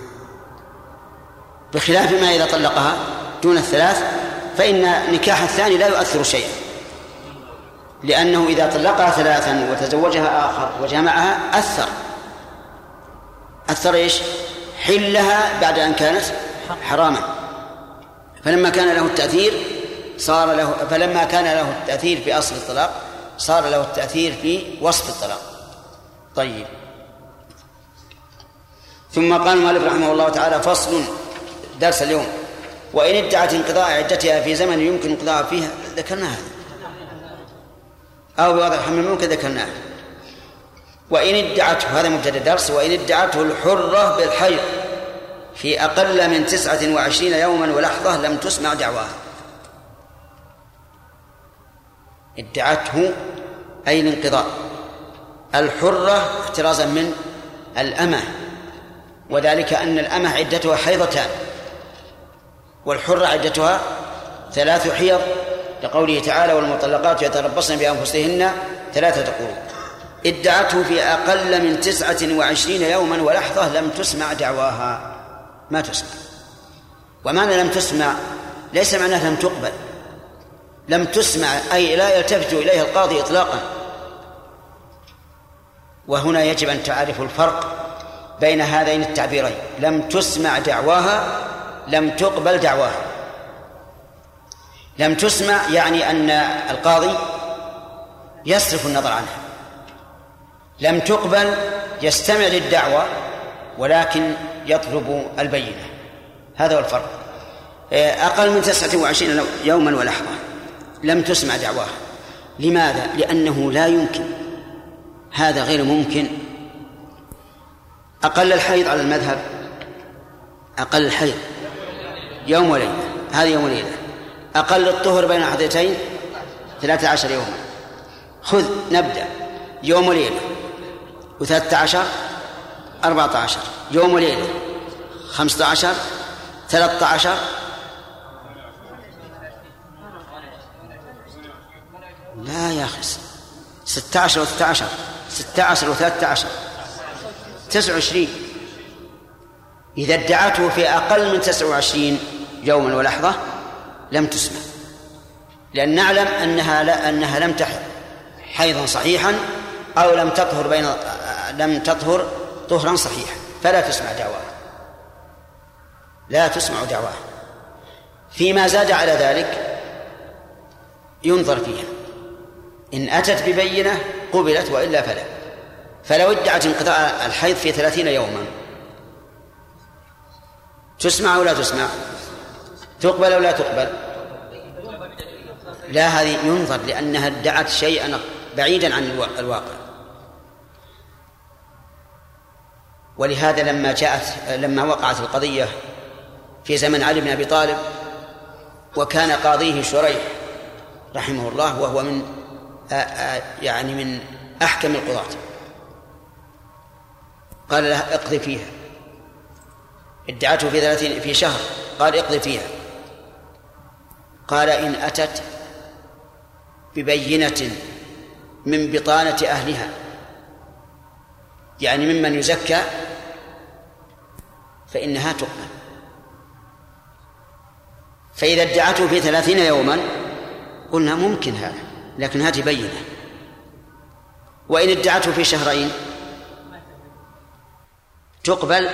بخلاف ما إذا طلقها دون الثلاث فإن نكاح الثاني لا يؤثر شيئا. لأنه إذا طلقها ثلاثا وتزوجها آخر وجمعها أثر. أثر إيش؟ حلها بعد أن كانت حراما. فلما كان له التأثير صار له فلما كان له التأثير في أصل الطلاق صار له التأثير في وسط الطلاق. طيب. ثم قال المؤلف رحمه الله تعالى فصل درس اليوم. وإن ادعت انقضاء عدتها في زمن يمكن انقضاء فيها ذكرناها أو بوضع حمل ممكن ذكرناها وإن ادعته هذا مبتدأ الدرس وإن ادعته الحرة بالحيض. في أقل من تسعة وعشرين يوما ولحظة لم تسمع دعواها. ادعته أي الانقضاء. الحرة احترازا من الأمة. وذلك أن الأمة عدتها حيضتان. والحرة عدتها ثلاث حيض. لقوله تعالى والمطلقات يتربصن بأنفسهن ثلاثة قروء ادعته في أقل من تسعة وعشرين يوما ولحظة لم تسمع دعواها. ما تسمع. ومعنى لم تسمع ليس معناه لم تقبل. لم تسمع أي لا يلتفت إليها القاضي إطلاقا. وهنا يجب أن تعرفوا الفرق بين هذين التعبيرين. لم تسمع دعواها لم تقبل دعواها. لم تسمع يعني أن القاضي يصرف النظر عنها. لم تقبل يستمع للدعوة ولكن يطلب البينة. هذا هو الفرق. أقل من تسعة وعشرين يوما ولحظة. لم تسمع دعواها. لماذا؟ لأنه لا يمكن. هذا غير ممكن. أقل الحيض على المذهب أقل الحيض. يوم وليلة. هذا يوم وليلة. أقل الطهر بين الحضيتين ثلاثة عشر يوما. خذ نبدأ. يوم وليلة. وثلاثة عشر أربعة عشر. يوم وليلة. خمسة عشر ثلاثة عشر. لا يا أخي ستة عشر وثلاثة عشر. ستة عشر وثلاثة عشر. تسع وعشرين. إذا ادعته في أقل من تسع وعشرين يوما ولحظة لم تسمع. لأن نعلم أنها لا أنها لم تحض حيضا صحيحا أو لم تطهر بين لم تطهر طهرا صحيحا. فلا تسمع دعواها. لا تسمع دعواها. فيما زاد على ذلك ينظر فيها. إن أتت ببينة قبلت وإلا فلا. فلو ادعت انقطاع الحيض في ثلاثين يوما تسمع أو لا تسمع؟ تقبل أو لا تقبل؟ لا هذه ينظر لأنها ادعت شيئا بعيدا عن الواقع. ولهذا لما جاءت لما وقعت القضية في زمن علي بن أبي طالب وكان قاضيه شريح رحمه الله وهو من يعني من أحكم القضاة. قال لها اقضي فيها. ادعته في ثلاثين في شهر قال اقضي فيها. قال إن أتت ببينة من بطانة أهلها يعني ممن يزكى فإنها تقبل فإذا ادعته في ثلاثين يوما قلنا ممكن هذا لكن هذه بينة. وإن ادعته في شهرين تقبل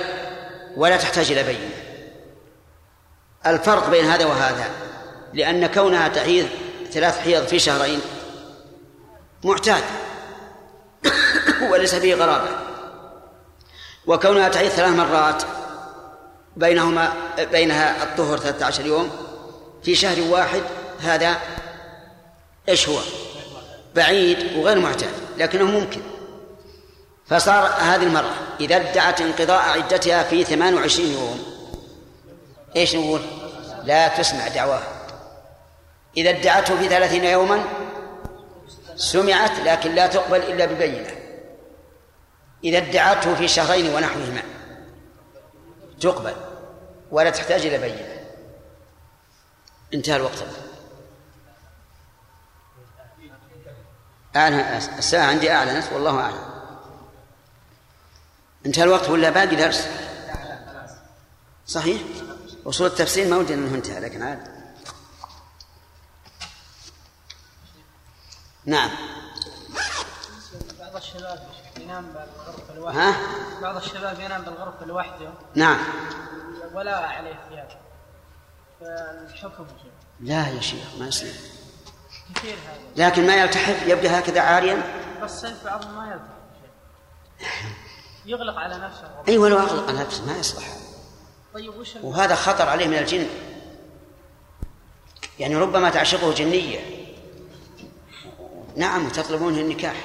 ولا تحتاج إلى بينة. الفرق بين هذا وهذا لأن كونها تحيض ثلاث حيض في شهرين معتاد وليس فيه غرابة وكونها تعيد ثلاث مرات بينهما بينها الطهر 13 يوم في شهر واحد هذا إيش هو؟ بعيد وغير معتاد لكنه ممكن فصار هذه المرأة إذا ادعت انقضاء عدتها في 28 يوم إيش نقول؟ لا تسمع دعواها إذا ادعته في ثلاثين يوما سمعت لكن لا تقبل إلا ببينة. إذا ادعته في شهرين ونحوهما تقبل ولا تحتاج إلى بينة. انتهى الوقت. أعلن الساعة عندي أعلنت والله أعلم انتهى الوقت ولا باقي درس؟ صحيح. وصول التفسير ما ودي إنه انتهى لكن عاد. نعم. بعض الشباب ينام بالغرفة لوحده ها؟ بعض الشباب ينام بالغرفة لوحده نعم. ولا عليه ثياب. فالحكم. لا يا شيخ ما يصير. كثير هذا. لكن ما يلتحف يبقى هكذا عاريا؟ بس الصيف بعضهم ما يلتحق شيء. يغلق على نفسه. أي ولو اغلق على نفسه ما يصلح. طيب وش وهذا خطر عليه من الجن. يعني ربما تعشقه جنية. نعم وتطلبونه النكاح.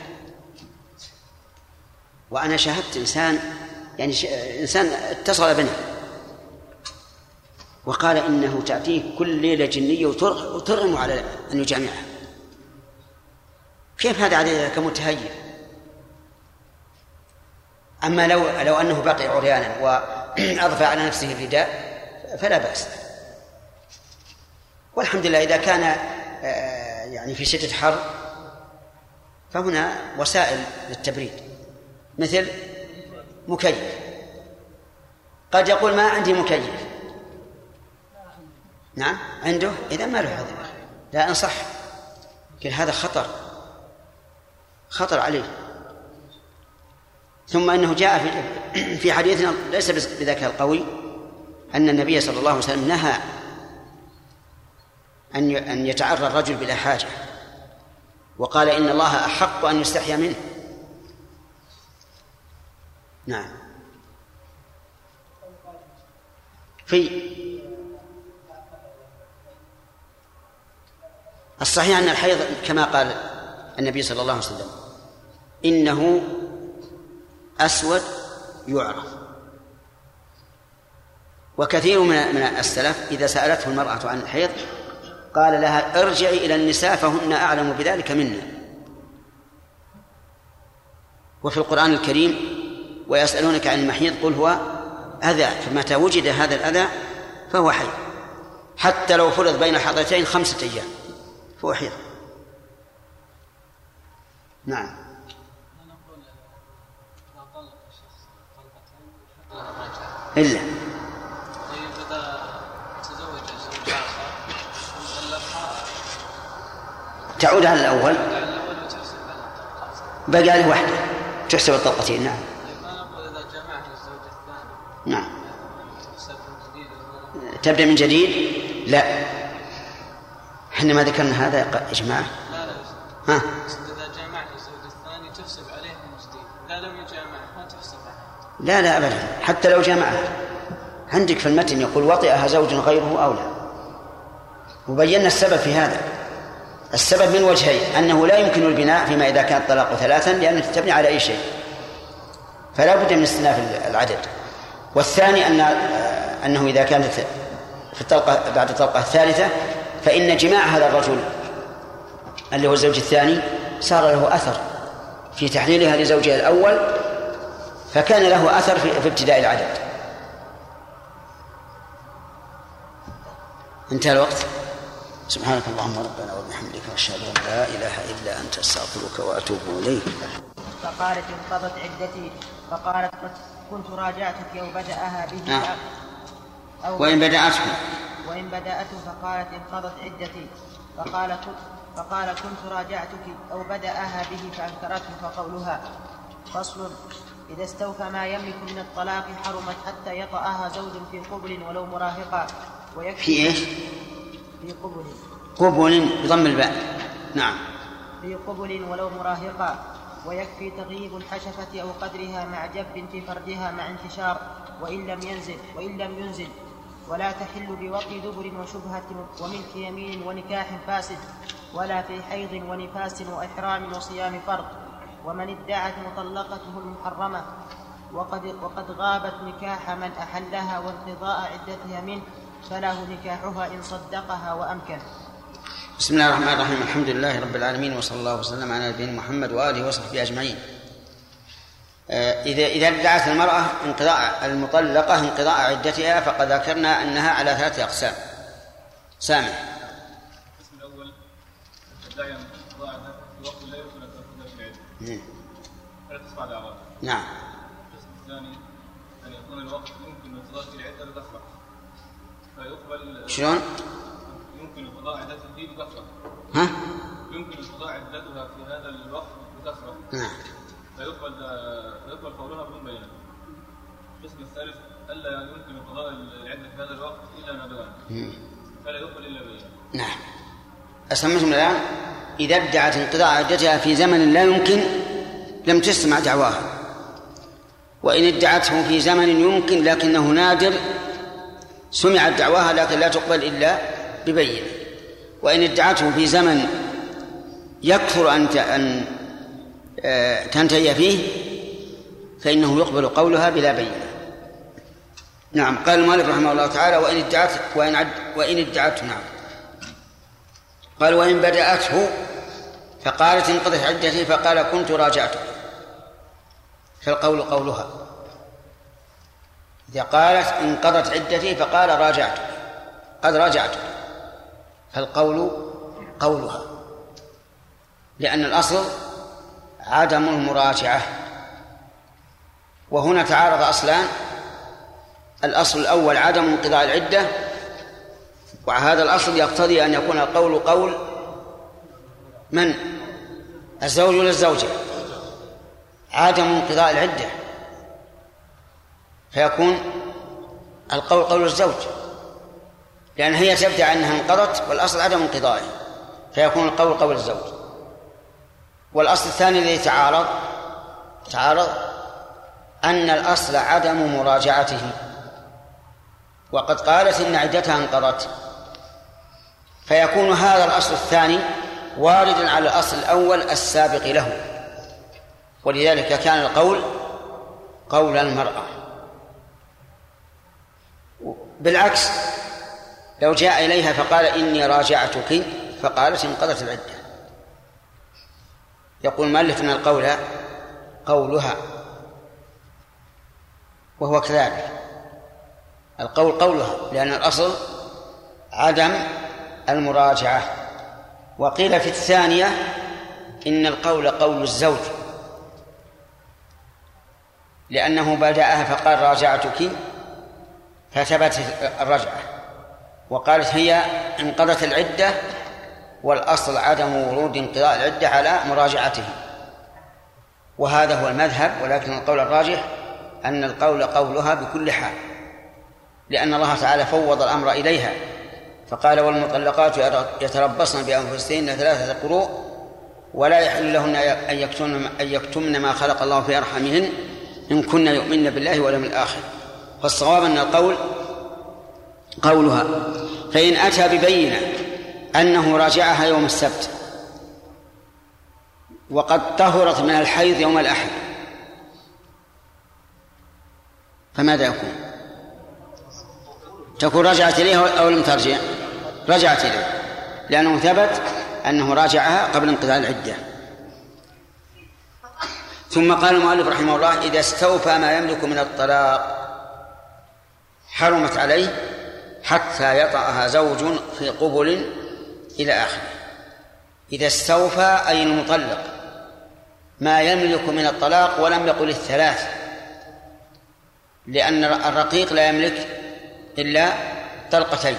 وأنا شاهدت إنسان يعني ش... إنسان اتصل بنا وقال إنه تأتيه كل ليلة جنية وتر- وترغم على أن يجامعها كيف هذا عليه كمتهيئ؟ أما لو لو أنه بقي عريانا وأضفى على نفسه الرداء فلا بأس. والحمد لله إذا كان آه، يعني في شدة حر فهنا وسائل للتبريد مثل مكيف. قد يقول ما عندي مكيف. نعم عنده؟ إذا ما له هذا. لا إن صح. لكن هذا خطر. خطر عليه. ثم أنه جاء في في حديثنا ليس بذاك القوي أن النبي صلى الله عليه وسلم نهى أن أن يتعرى الرجل بلا حاجة. وقال إن الله أحق أن يستحيا منه. نعم. في الصحيح أن الحيض كما قال النبي صلى الله عليه وسلم إنه أسود يعرف. وكثير من السلف إذا سألته المرأة عن الحيض قال لها ارجعي إلى النساء فهن أعلم بذلك منا. وفي القرآن الكريم ويسألونك عن المحيض قل هو أذى فمتى وجد هذا الأذى فهو حيض حتى لو فرض بين حضرتين خمسة أيام فهو حيض نعم. إلا. تعود على الأول. بقى له واحدة تحسب الطلقتين نعم. نعم. تبدأ من جديد؟ لا. إحنا ما ذكرنا هذا يا جماعة. لا لا ها؟ إذا جمعها الزوج الثاني تحسب من جديد إذا لم ما تحسب لا لا أبدا. حتى لو جمعها. عندك في المتن يقول وطئها زوج غيره أو لا. وبينا السبب في هذا. السبب من وجهين أنه لا يمكن البناء فيما إذا كان الطلاق ثلاثا لأنه تبني على أي شيء؟ فلا بد من استئناف العدد. والثاني أن أنه إذا كانت في الطلقة بعد الطلقة الثالثة فإن جماع هذا الرجل اللي هو الزوج الثاني صار له أثر في تحليلها لزوجها الأول فكان له أثر في ابتداء العدد. انتهى الوقت؟ سبحانك اللهم ربنا وبحمدك أشهد أن لا إله إلا أنت أستغفرك وأتوب إليك. فقالت انقضت عدتي. فقالت كنت راجعتك أو بدأها به نعم. أو وإن بدأته وإن بدأته فقالت انقضت عدتي. فقال فقال كنت راجعتك أو بدأها به فأنكرته فقولها فصل. إذا استوفى ما يملك من الطلاق حرمت حتى يطأها زوج في قبل ولو مراهقا. ويكفي في إيش؟ في قبل. قبل بضم الباء. نعم. في قبل ولو مراهقا ويكفي تغييب الحشفة أو قدرها مع جب في فرجها مع انتشار وإن لم ينزل وإن لم ينزل. ولا تحل بوطي دبر وشبهة وملك يمين ونكاح فاسد ولا في حيض ونفاس وإحرام وصيام فرض. ومن ادعت مطلقته المحرمة وقد, وقد غابت نكاح من أحلها وانقضاء عدتها منه فله نكاحها إن صدقها وأمكن بسم الله الرحمن الرحيم الحمد لله رب العالمين وصلى الله وسلم على نبينا محمد وآله وصحبه أجمعين. آه، اذا إذا ادعت المرأة انقضاء المطلقة انقضاء عدتها فقد ذكرنا أنها على ثلاثة أقسام. سامع القسم الأول تدعي ان تضاع في وقت لا يمكن في. فلا تسمع نعم القسم الثاني أن يكون الوقت يمكن القضاء في العده بكثره فيقبل شلون؟ يمكن القضاء عدتها فيه بكثرة. ها؟ يمكن القضاء عدتها في هذا الوقت بكثرة. نعم. فيقبل فيقبل قولها بدون بيان. القسم الثالث ألا يمكن قضاء العدة في هذا الوقت إلا ما بيان مم. فلا يقبل إلا بيان. نعم. أسمعتم الآن؟ إذا ادعت انقضاء عدتها في زمن لا يمكن لم تسمع دعواها. وإن ادعته في زمن يمكن لكنه نادر سمعت دعواها لكن لا تقبل إلا ببينة. وإن ادعته في زمن يكثر أن أن آه، تنتهي فيه فإنه يقبل قولها بلا بينة. نعم قال المؤلف رحمه الله تعالى وإن ادعت وإن عد وإن ادعته نعم. قال وإن بدأته فقالت انقضت عدتي فقال كنت راجعتك فالقول قولها. إذا قالت انقضت عدتي فقال راجعتك قد راجعتك فالقول قولها. لأن الأصل عدم المراجعة. وهنا تعارض أصلان. الأصل الأول عدم انقضاء العدة. وهذا الأصل يقتضي أن يكون القول قول من؟ الزوج ولا الزوجة؟ عدم انقضاء العدة. فيكون القول قول الزوج لأن هي تبدأ أنها انقضت والأصل عدم انقضائه فيكون القول قول الزوج. والأصل الثاني الذي تعارض تعارض أن الأصل عدم مراجعته. وقد قالت إن عدتها انقضت. فيكون هذا الأصل الثاني واردا على الأصل الأول السابق له. ولذلك كان القول قول المرأة. بالعكس لو جاء إليها فقال إني راجعتك فقالت انقضت العدة. يقول مؤلف أن القول قولها وهو كذلك. القول قولها لأن الأصل عدم المراجعة. وقيل في الثانية إن القول قول الزوج لأنه بدأها فقال راجعتك فثبتت الرجعة. وقالت هي انقضت العدة والأصل عدم ورود انقضاء العدة على مراجعته. وهذا هو المذهب ولكن القول الراجح أن القول قولها بكل حال لأن الله تعالى فوض الأمر إليها. فقال والمطلقات يتربصن بأنفسهن ثلاثة قروء ولا يحل لهن أن يكتمن أن يكتمن ما خلق الله في أرحامهن إن كن يؤمن بالله واليوم الآخر. فالصواب أن القول قولها فإن أتى ببينة أنه راجعها يوم السبت وقد طهرت من الحيض يوم الأحد فماذا يكون؟ تكون رجعت إليه أو لم ترجع؟ رجعت إليه لأنه ثبت أنه راجعها قبل انقضاء العدة ثم قال المؤلف رحمه الله إذا استوفى ما يملك من الطلاق حرمت عليه حتى يطأها زوج في قبل إلى آخره. إذا استوفى أي المطلق ما يملك من الطلاق ولم يقل الثلاث لأن الرقيق لا يملك إلا طلقتين.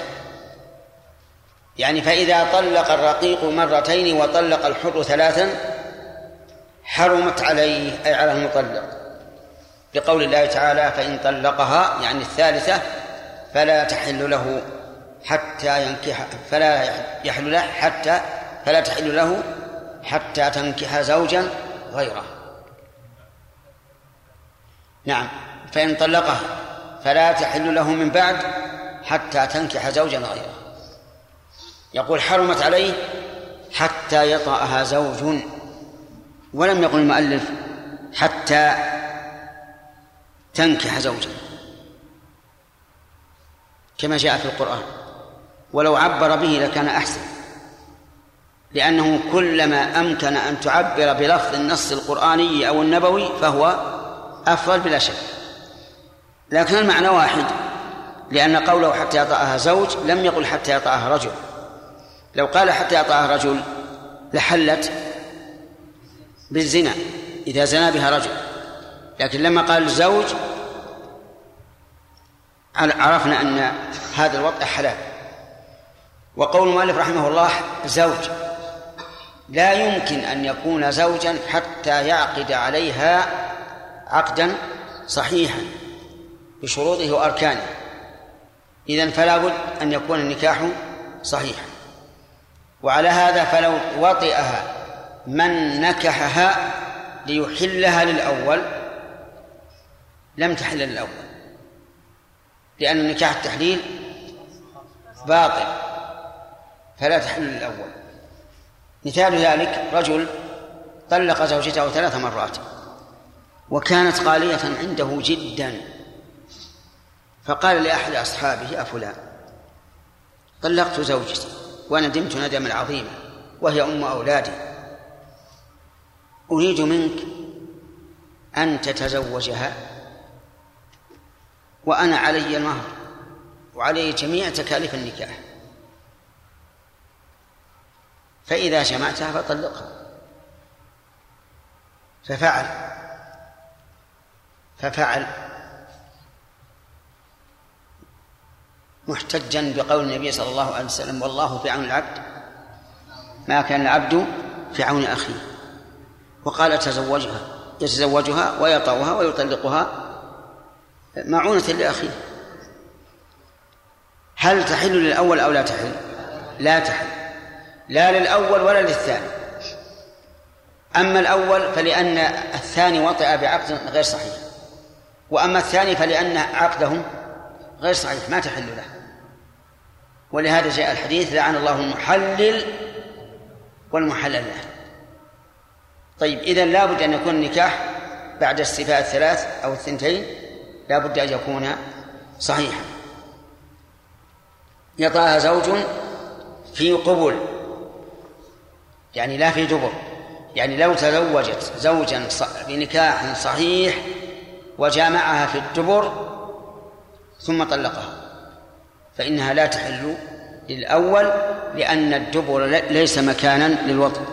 يعني فإذا طلق الرقيق مرتين وطلق الحر ثلاثا حرمت عليه أي على المطلق. لقول الله تعالى فإن طلقها يعني الثالثة فلا تحل له حتى ينكح فلا يحل له حتى فلا تحل له حتى تنكح زوجا غيره. نعم. فإن طلقها فلا تحل له من بعد حتى تنكح زوجا غيره. يقول حرمت عليه حتى يطأها زوج ولم يقل المؤلف حتى تنكح زوجا. كما جاء في القرآن. ولو عبر به لكان أحسن. لأنه كلما أمكن أن تعبر بلفظ النص القرآني أو النبوي فهو أفضل بلا شك. لكن المعنى واحد. لأن قوله حتى يطأها زوج لم يقل حتى يطأها رجل. لو قال حتى يطأها رجل لحلت بالزنا. إذا زنا بها رجل. لكن لما قال زوج عرفنا أن هذا الوضع حلال؟ وقول المؤلف رحمه الله زوج. لا يمكن أن يكون زوجا حتى يعقد عليها عقدا صحيحا بشروطه وأركانه. إذن فلا بد أن يكون النكاح صحيحا. وعلى هذا فلو وطئها من نكحها ليحلها للأول لم تحل للأول لأن نكاح التحليل باطل فلا تحل للأول مثال ذلك رجل طلق زوجته ثلاث مرات وكانت غالية عنده جدا فقال لأحد أصحابه يا فلان طلقت زوجتي وندمت ندما عظيما وهي أم أولادي. أريد منك أن تتزوجها وأنا علي المهر وعلي جميع تكاليف النكاح. فإذا جمعتها فطلقها. ففعل. ففعل. محتجا بقول النبي صلى الله عليه وسلم والله في عون العبد ما كان العبد في عون أخيه. وقال تزوجها. يتزوجها ويطأها ويطلقها معونة لأخيه. هل تحل للأول أو لا تحل؟ لا تحل. لا للأول ولا للثاني. أما الأول فلأن الثاني وطئ بعقد غير صحيح. وأما الثاني فلأن عقده غير صحيح. ما تحل له. ولهذا جاء الحديث لعن الله المحلل والمحلل له. طيب إذا لابد أن يكون النكاح بعد الصفاء الثلاث أو الثنتين لابد أن يكون صحيحا. يطاها زوج في قبول يعني لا في دبر يعني لو تزوجت زوجا بنكاح صحيح وجامعها في الدبر ثم طلقها فإنها لا تحل للأول لأن الدبر ليس مكانا للوطن.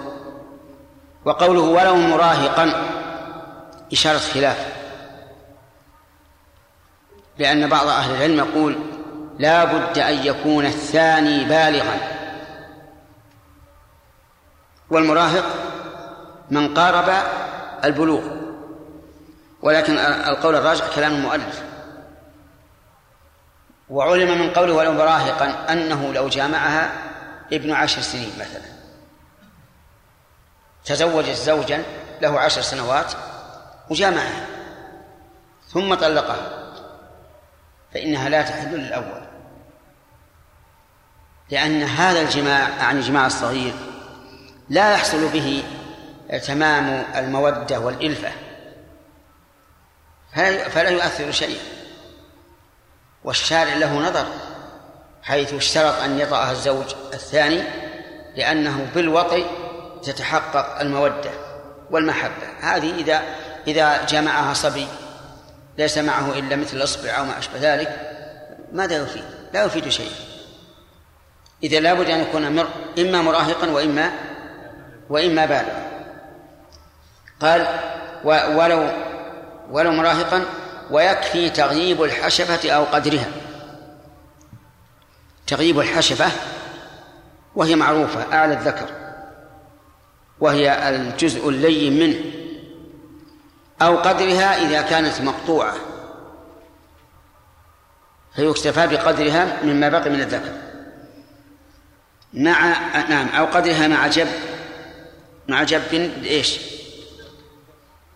وقوله ولو مراهقا إشارة خلاف. لأن بعض أهل العلم يقول لا بد أن يكون الثاني بالغا. والمراهق من قارب البلوغ. ولكن القول الراجح كلام المؤلف. وعلم من قوله ولو مراهقا أنه لو جامعها ابن عشر سنين مثلا. تزوجت زوجا له عشر سنوات وجامعها. ثم طلقها. فإنها لا تحل للأول. لأن هذا الجماع يعني جماع الصغير لا يحصل به تمام المودة والإلفة. فلا يؤثر شيئا والشارع له نظر حيث اشترط أن يطأها الزوج الثاني لأنه بالوطئ تتحقق المودة والمحبة. هذه إذا إذا جمعها صبي ليس معه إلا مثل الإصبع أو ما أشبه ذلك ماذا يفيد؟ لا يفيد شيئا. إذا لابد أن يكون مر... إما مراهقا وإما وإما بالغا. قال و... ولو ولو مراهقا ويكفي تغييب الحشفة أو قدرها. تغييب الحشفة وهي معروفة أعلى الذكر وهي الجزء اللين منه. أو قدرها إذا كانت مقطوعة. فيكتفى بقدرها مما بقي من الذكر؟ مع نعم أو قدرها مع جب مع جب إيش؟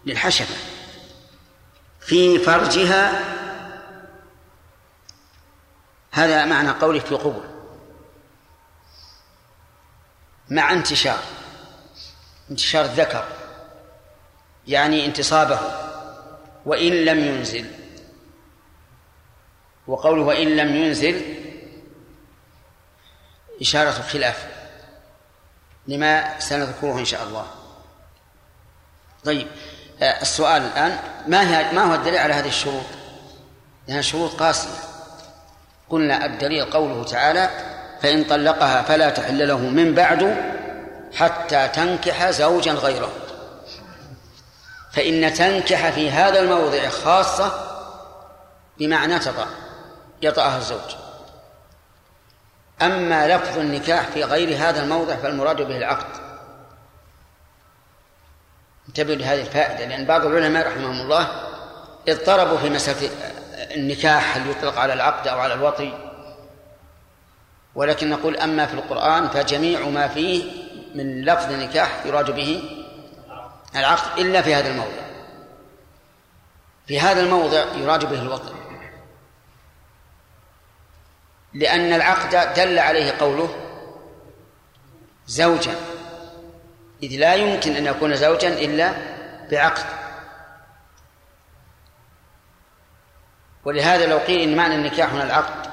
للحشفة في فرجها هذا معنى قوله في قبل. مع انتشار انتشار الذكر. يعني انتصابه. وإن لم ينزل. وقوله وإن لم ينزل إشارة خلاف لما سنذكره إن شاء الله. طيب آه، السؤال الآن ما هي ما هو الدليل على هذه الشروط؟ لأنها شروط قاسية. قلنا الدليل قوله تعالى فإن طلقها فلا تحل له من بعد حتى تنكح زوجا غيره. فإن تنكح في هذا الموضع خاصة بمعنى تطأ يطأها الزوج. أما لفظ النكاح في غير هذا الموضع فالمراد به العقد. انتبهوا لهذه الفائدة لأن بعض العلماء رحمهم الله اضطربوا في مسألة النكاح هل يطلق على العقد أو على الوطي. ولكن نقول أما في القرآن فجميع ما فيه من لفظ النكاح يراد به العقد إلا في هذا الموضع. في هذا الموضع يراد به الوطن. لأن العقد دل عليه قوله زوجا. إذ لا يمكن أن يكون زوجا إلا بعقد. ولهذا لو قيل إن معنى النكاح هنا العقد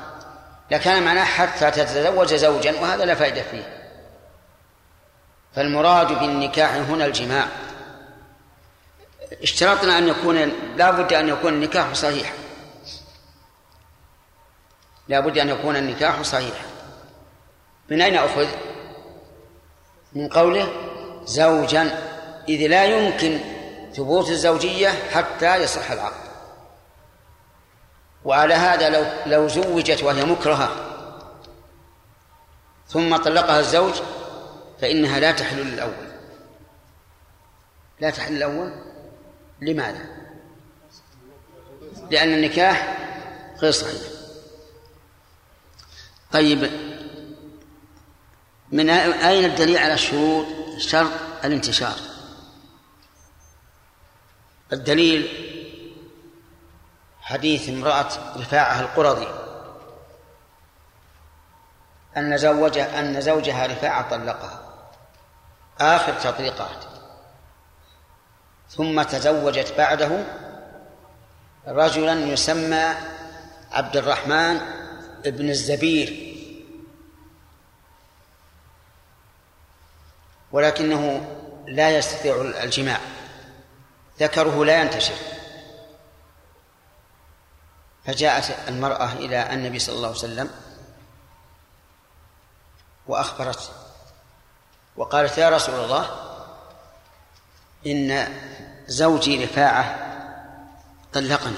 لكان معناه حتى تتزوج زوجا وهذا لا فائدة فيه. فالمراد بالنكاح هنا الجماع. اشترطنا أن يكون لا بد أن يكون النكاح صحيحا لا بد أن يكون النكاح صحيحا من أين أخذ؟ من قوله زوجا. إذ لا يمكن ثبوت الزوجية حتى يصح العقد. وعلى هذا لو لو زوجت وهي مكرهة ثم طلقها الزوج فإنها لا تحل للأول. لا تحل الأول لماذا؟ لأن النكاح غير صحيح. طيب من أين الدليل على الشروط شرط الانتشار؟ الدليل حديث امرأة رفاعة القرظي أن زوجها أن زوجها رفاعة طلقها. آخر تطليقات. ثم تزوجت بعده رجلا يسمى عبد الرحمن بن الزبير. ولكنه لا يستطيع الجماع. ذكره لا ينتشر. فجاءت المرأة إلى النبي صلى الله عليه وسلم وأخبرته وقالت يا رسول الله إن زوجي رفاعة طلقني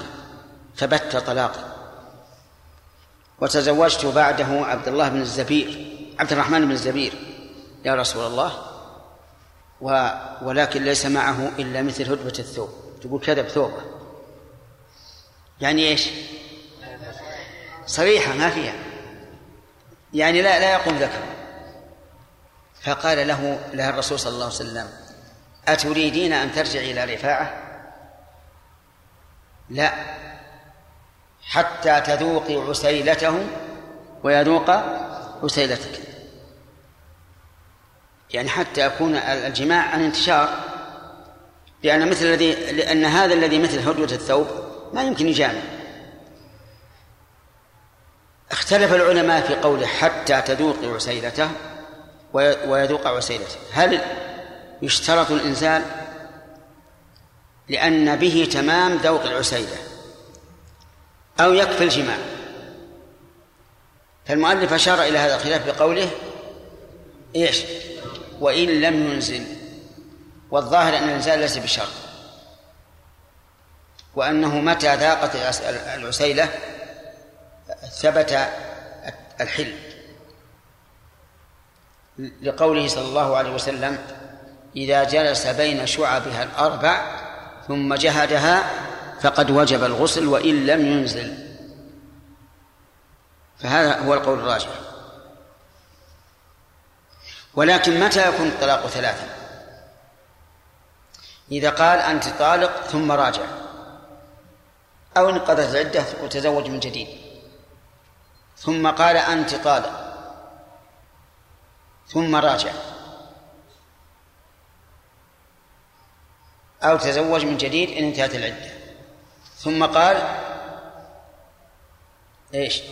فبت طلاقا وتزوجت بعده عبد الله بن الزبير عبد الرحمن بن الزبير. يا رسول الله و ولكن ليس معه إلا مثل هدبة الثوب. تقول كذب ثوبه يعني إيش؟ صريحة ما فيها. يعني لا لا يقوم ذكر فقال له لها الرسول صلى الله عليه وسلم أتريدين أن ترجعي إلى رفاعة؟ لا. حتى تذوقي عسيلته ويذوق عسيلتك. يعني حتى يكون الجماع عن انتشار. لأن مثل الذي لأن هذا الذي مثل هدوة الثوب ما يمكن يجامع. اختلف العلماء في قوله حتى تذوق عسيلته ويذوق عسيلته. هل يشترط الإنزال لأن به تمام ذوق العسيلة أو يكفي الجماع. فالمؤلف أشار إلى هذا الخلاف بقوله إيش؟ وإن لم ينزل. والظاهر أن الإنزال ليس بشرط. وأنه متى ذاقت العسيلة ثبت الحل. لقوله صلى الله عليه وسلم إذا جلس بين شعبها الأربع ثم جهدها فقد وجب الغسل وإن لم ينزل. فهذا هو القول الراجح. ولكن متى يكون الطلاق ثلاثا؟ إذا قال أنت طالق ثم راجع. أو انقضت العدة وتزوج من جديد. ثم قال أنت طالق ثم راجع. أو تزوج من جديد إن انتهت العدة. ثم قال إيش؟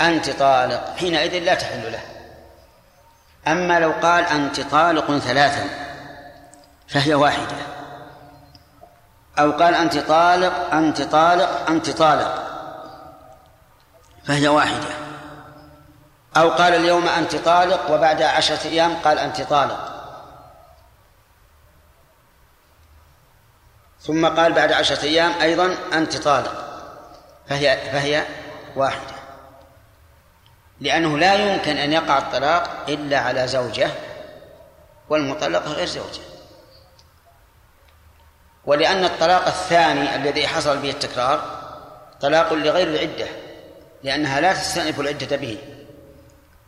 أنت طالق. حينئذ لا تحل له. أما لو قال أنت طالق ثلاثا فهي واحدة. أو قال أنت طالق أنت طالق أنت طالق فهي واحدة. أو قال اليوم أنت طالق وبعد عشرة أيام قال أنت طالق. ثم قال بعد عشرة أيام أيضا أنت طالق. فهي فهي واحدة. لأنه لا يمكن أن يقع الطلاق إلا على زوجة والمطلقة غير زوجة. ولأن الطلاق الثاني الذي حصل به التكرار طلاق لغير العدة لأنها لا تستأنف العدة به.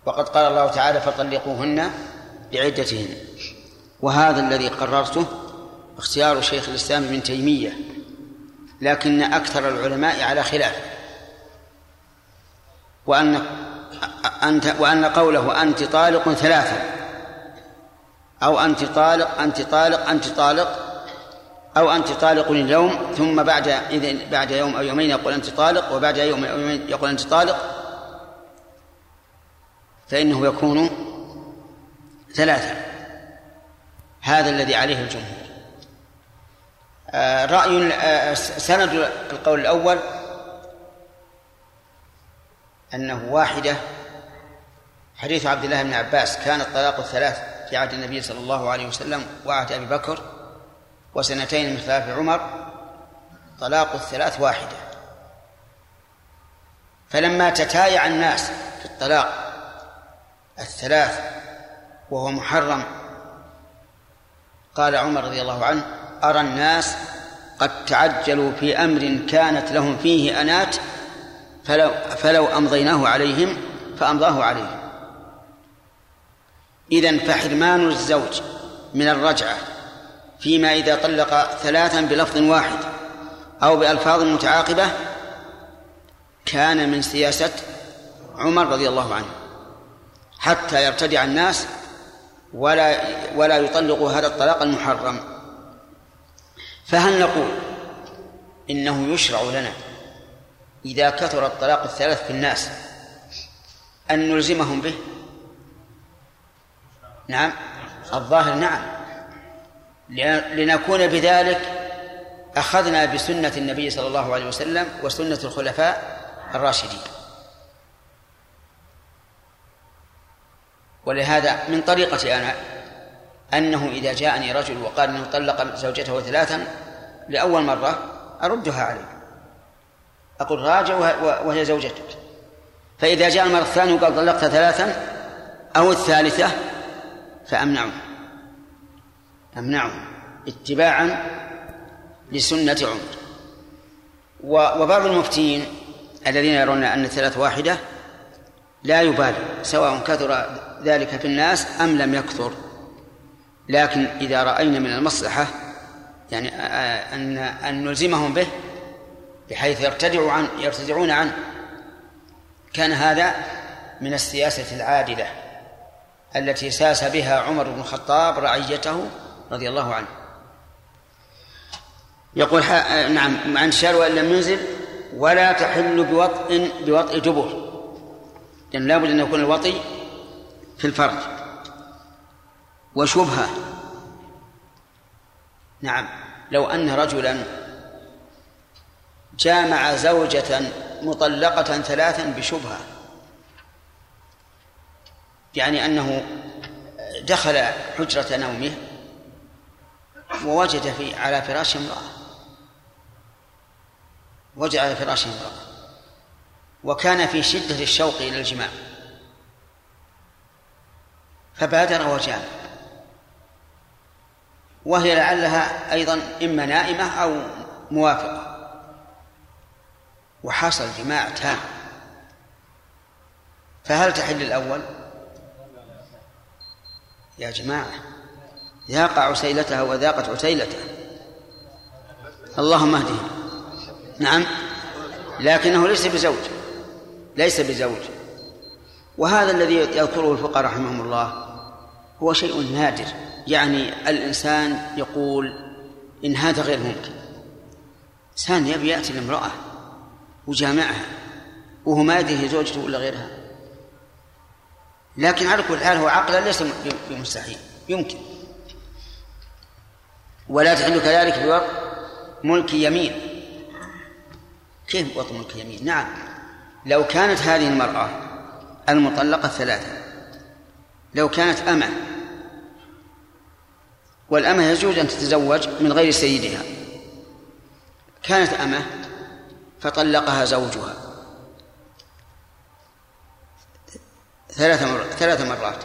وقد قال الله تعالى فطلقوهن بعدتهن. وهذا الذي قررته اختيار شيخ الإسلام ابن تيمية لكن أكثر العلماء على خلاف. وأن أنت وأن قوله أنت طالق ثلاثا أو أنت طالق أنت طالق أنت طالق أو أنت طالق اليوم ثم بعد إذن بعد يوم أو يومين يقول أنت طالق وبعد يوم أو يومين يقول أنت طالق فإنه يكون ثلاثة. هذا الذي عليه الجمهور. رأي آه، سند القول الأول أنه واحدة. حديث عبد الله بن عباس كان الطلاق الثلاث في عهد النبي صلى الله عليه وسلم وعهد أبي بكر وسنتين من خلاف عمر طلاق الثلاث واحدة. فلما تتايع الناس في الطلاق الثلاث وهو محرم قال عمر رضي الله عنه أرى الناس قد تعجلوا في أمر كانت لهم فيه أنات فلو, فلو أمضيناه عليهم فأمضاه عليهم. إذن فحرمان الزوج من الرجعة فيما إذا طلق ثلاثا بلفظ واحد أو بألفاظ متعاقبة كان من سياسة عمر رضي الله عنه. حتى يرتدع الناس ولا ولا يطلقوا هذا الطلاق المحرم. فهل نقول إنه يشرع لنا إذا كثر الطلاق الثلاث في الناس أن نلزمهم به؟ نعم الظاهر نعم. لنكون بذلك أخذنا بسنة النبي صلى الله عليه وسلم وسنة الخلفاء الراشدين. ولهذا من طريقتي أنا أنه إذا جاءني رجل وقال أنه طلق زوجته ثلاثا لأول مرة أردها عليه أقول راجع وهي زوجتك. فإذا جاء المرة الثانية وقال طلقت ثلاثا أو الثالثة فأمنعه. أمنعه اتباعا لسنة عمر. وبعض المفتين الذين يرون أن الثلاث واحدة لا يبالي سواء كثر ذلك في الناس أم لم يكثر. لكن إذا رأينا من المصلحة يعني أن أن نلزمهم به بحيث يرتدعوا عن يرتدعون عنه. كان هذا من السياسة العادلة التي ساس بها عمر بن الخطاب رعيته رضي الله عنه. يقول نعم عن شار وإن لم ينزل ولا تحل بوطء بوطء دبر. لأن لابد أن يكون الوطي في الفرج. وشبهة. نعم. لو أن رجلا جامع زوجة مطلقة ثلاثا بشبهة يعني أنه دخل حجرة نومه ووجد في على فراش امرأة. وجد على فراش امرأة. وكان في شدة الشوق إلى الجماع. فبادر وجامع. وهي لعلها أيضا إما نائمة أو موافقة. وحصل جماع تام. فهل تحل الأول؟ يا جماعة ذاق عسيلتها وذاقت عسيلته اللهم اهده نعم. لكنه ليس بزوج. ليس بزوج. وهذا الذي يذكره الفقهاء رحمهم الله هو شيء نادر. يعني الإنسان يقول إن هذا غير ممكن. إنسان يبي يأتي لامرأة وجامعها وهو ما يدري هي زوجته ولا غيرها. لكن على كل حال هو عقلا ليس بمستحيل يمكن. ولا تحل كذلك بوقت ملك يمين. كيف وقت ملك يمين؟ نعم. لو كانت هذه المرأة المطلقة الثلاثة لو كانت أمة والأمة يجوز أن تتزوج من غير سيدها. كانت أمة فطلقها زوجها. ثلاث مرات ثلاث مرات.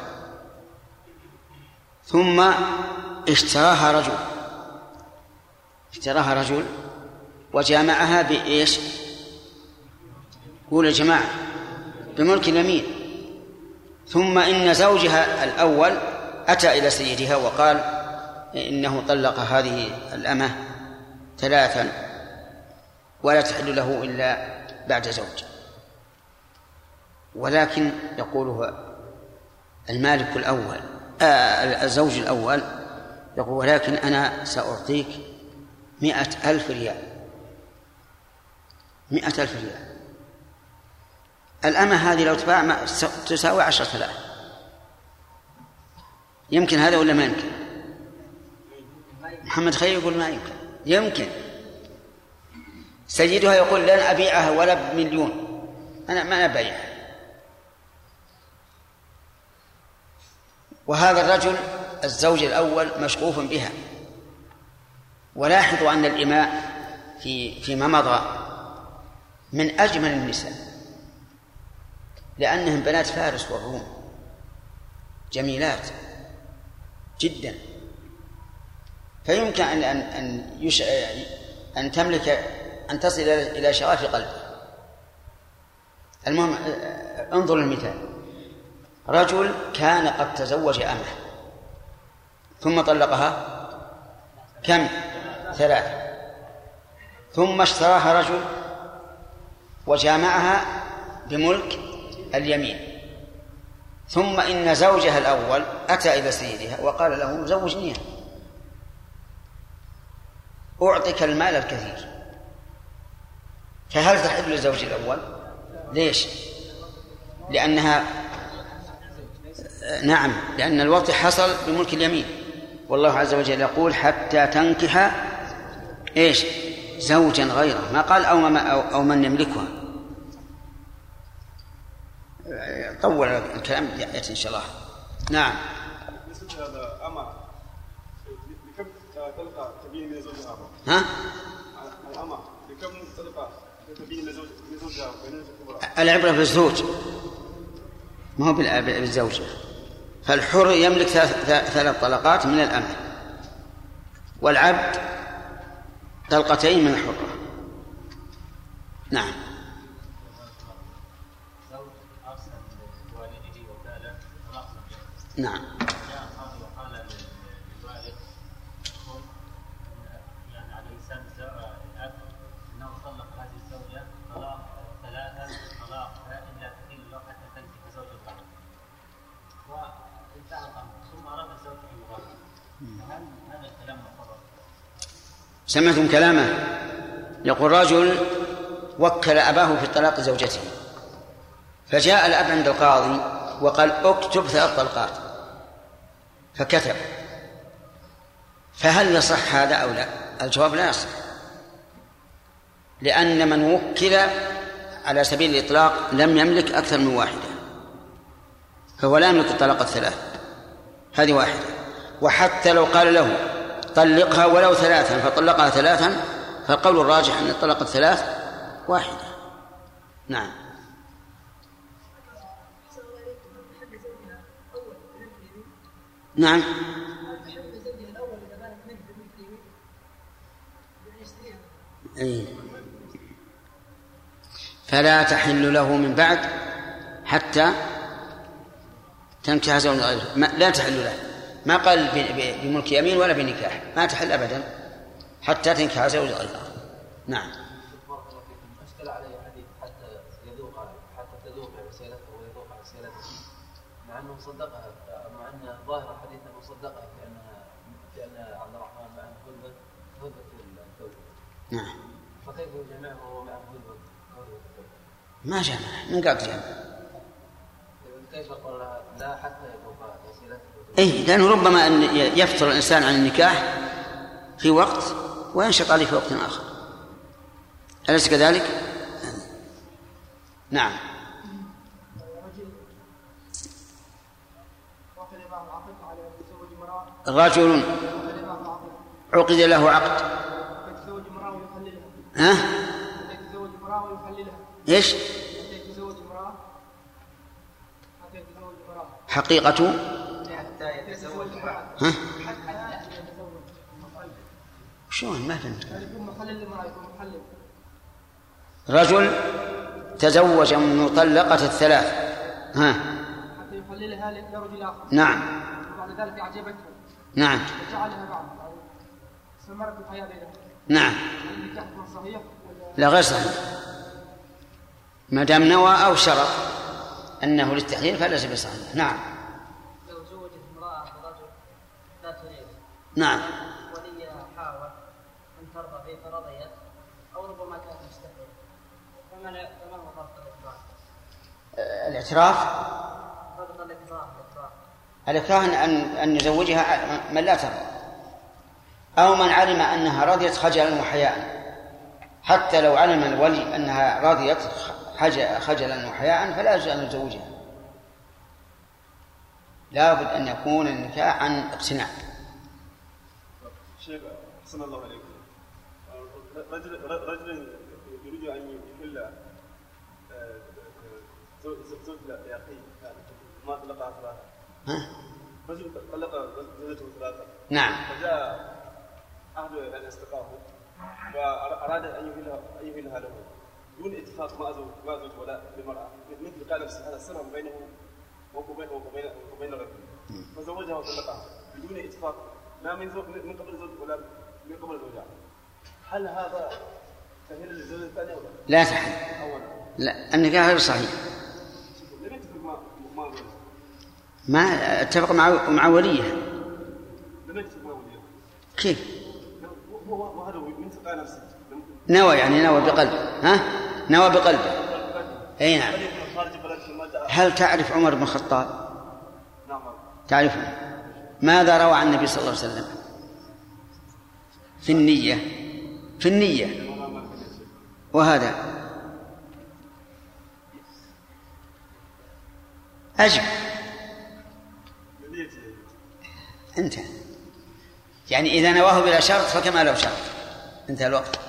ثم اشتراها رجل. اشتراها رجل وجامعها بإيش؟ قول الجماعة بملك اليمين. ثم إن زوجها الأول أتى إلى سيدها وقال إنه طلق هذه الأمة ثلاثا ولا تحل له إلا بعد زوج. ولكن يقول المالك الأول آه الزوج الأول يقول ولكن أنا سأعطيك مئة ألف ريال. مئة ألف ريال. الأمة هذه لو تباع تساوي عشرة آلاف. يمكن هذا ولا ما يمكن؟ محمد خير يقول ما يمكن. يمكن. سيدها يقول لن أبيعها ولا بمليون. أنا ما أبيعها. وهذا الرجل الزوج الأول مشغوف بها. ولاحظوا أن الإماء في فيما مضى من أجمل النساء. لأنهم بنات فارس والروم جميلات. جدا. فيمكن أن أن أن, يش... أن تملك أن تصل إلى شغاف قلبه. المهم انظر المثال رجل كان قد تزوج أمه ثم طلقها كم؟ ثلاثة. ثم اشتراها رجل وجامعها بملك اليمين. ثم إن زوجها الأول أتى إلى سيدها وقال له زوجنيها. أعطك المال الكثير فهل تحب للزوج الأول؟ ليش؟ لأنها نعم لأن الوطي حصل بملك اليمين والله عز وجل يقول حتى تنكح إيش؟ زوجا غيره ما قال أو, ما أو, أو من يملكها طول الكلام يأتي إن شاء الله نعم ها؟ العبرة بالزوج ما هو بالزوجة فالحر يملك ثلاث طلقات من الأمة والعبد طلقتين من الحرة. نعم. نعم. سمعتم كلامه. يقول رجل وكل أباه في طلاق زوجته. فجاء الأب عند القاضي وقال اكتب ثلاث طلقات. فكتب. فهل يصح هذا أو لا؟ الجواب لا يصح. لأن من وكل على سبيل الإطلاق لم يملك أكثر من واحدة. فهو لا يملك الطلاق الثلاث. هذه واحدة. وحتى لو قال له طلقها ولو ثلاثا فطلقها ثلاثا فالقول الراجح أن الطلاق الثلاث واحدة. نعم. نعم. أي. فلا تحل له من بعد حتى تنكح زوج غيره ما لا تحل له. ما قال بملك يمين ولا بنكاح ما تحل ابدا. حتى تنكح زوج غيره. نعم. حديث مع انه صدقها مع ان الحديث انه صدقها عبد الرحمن معه نعم. فكيف يجمعه وهو؟ ما جمع. من قال جمع كيف قال لا حتى اي لأنه ربما أن يفتر الإنسان عن النكاح في وقت وينشط عليه في وقت آخر أليس كذلك؟ نعم رجل عقد له عقد ها؟ إيش؟ حقيقة حتى يتزوج امرأة ها؟ حتى يتزوج شلون؟ ما فهمت. يكون محلل للمرأة يكون محلل رجل تزوج المطلقة الثلاث. ها؟ حتى يحللها لرجل آخر. نعم. وبعد ذلك أعجبته. نعم. وجعلها بعد استمرت الحياة بينهم. نعم. هل النكاح صحيح ولا؟ لا غير صحيح. ما دام نوى أو شرط أنه للتحليل فليس بصحيح. نعم لو زوجت امرأة برجل لا تريد نعم. حاول أن ترضى فرضيت أو ربما كانت مستحيل فما فما هو الإكراه؟ الإعتراف؟ الإكراه الإكراه أن أن يزوجها من لا ترضى. أو من علم أنها رضيت خجلا وحياء. حتى لو علم الولي أنها رضيت خج- خجلا وحياء فلا يجوز أن يزوجها. لابد أن يكون النكاح عن اقتناع. شيخ أحسن الله عليكم رجل رجل يريد أن يحل آه، زوج لأخيه ما طلقها ثلاثة؟ رجل طلق زوجته ثلاثة. نعم. فجاء أهل ان يستقاه وأراد أن يهلها أن يهلها له دون اتفاق مع زوج مع زوج ولا للمراه مثل قال نفسه هذا السر بينه وبين وبين وبين الرجل فزوجها وطلقها. بدون اتفاق لا من زوج من قبل زوج ولا من قبل زوجها هل هذا تهيل للزوج الثاني ولا؟ لا تحل لا النكاح غير صحيح. ما اتفق مع مع وليه لم يتفق مع وليه كيف؟ هو هو هذا من تلقى نفسه. نوى يعني نوى بقلبه. ها؟ نوى بقلبه. أي نعم. هل تعرف عمر بن الخطاب؟ نعم. تعرفه؟ ماذا روى عن النبي صلى الله عليه وسلم؟ في النية. في النية. وهذا. أجب. أنت. يعني إذا نواه بلا شرط فكما لو شرط. انتهى الوقت.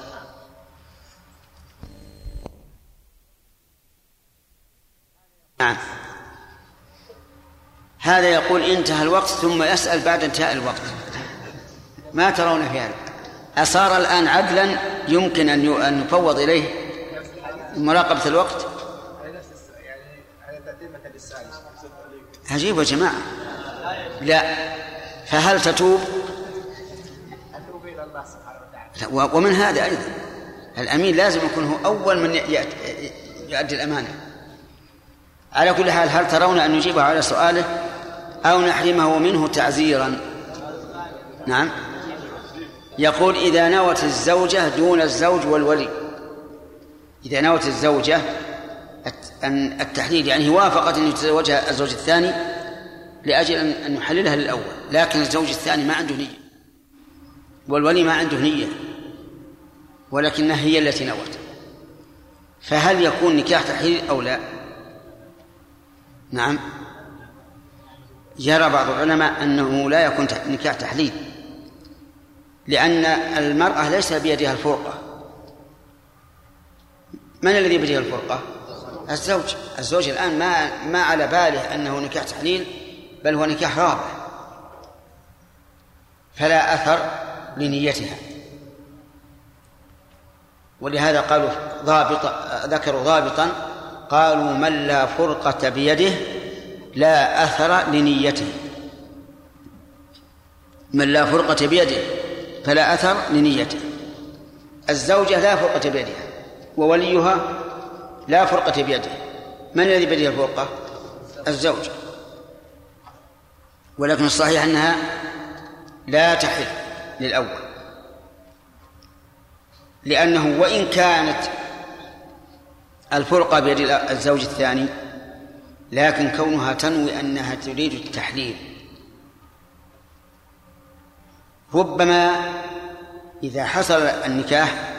نعم. هذا يقول انتهى الوقت ثم يسأل بعد انتهاء الوقت. ما ترون في هذا؟ أصار الآن عدلا يمكن أن يفوض إليه مراقبة الوقت؟ عجيب يا جماعة. لا. فهل تتوب؟ ومن هذا أيضا. الأمين لازم يكون هو أول من يؤدي الأمانة. على كل حال هل ترون أن نجيب على سؤاله؟ أو نحرمه منه تعزيرا نعم. يقول إذا نوت الزوجة دون الزوج والولي. إذا نوت الزوجة أن التحليل يعني وافقت أن يتزوجها الزوج الثاني لأجل أن يحللها للأول لكن الزوج الثاني ما عنده نية. والولي ما عنده نية ولكنها هي التي نوت. فهل يكون نكاح تحليل أو لا؟ نعم. يرى بعض العلماء أنه لا يكون نكاح تحليل لأن المرأة ليس بيدها الفرقة. من الذي بيده الفرقة؟ الزوج. الزوج الآن ما ما على باله أنه نكاح تحليل بل هو نكاح رابع فلا أثر لنيتها. ولهذا قالوا ضابط ذكروا ضابطا قالوا من لا فرقة بيده لا أثر لنيته. من لا فرقة بيده فلا أثر لنيته. الزوجة لا فرقة بيدها ووليها لا فرقة بيده. من الذي بيده الفرقة؟ الزوج. ولكن الصحيح أنها لا تحل للأول. لأنه وإن كانت الفرقة بيد الزوج الثاني لكن كونها تنوي أنها تريد التحليل. ربما إذا حصل النكاح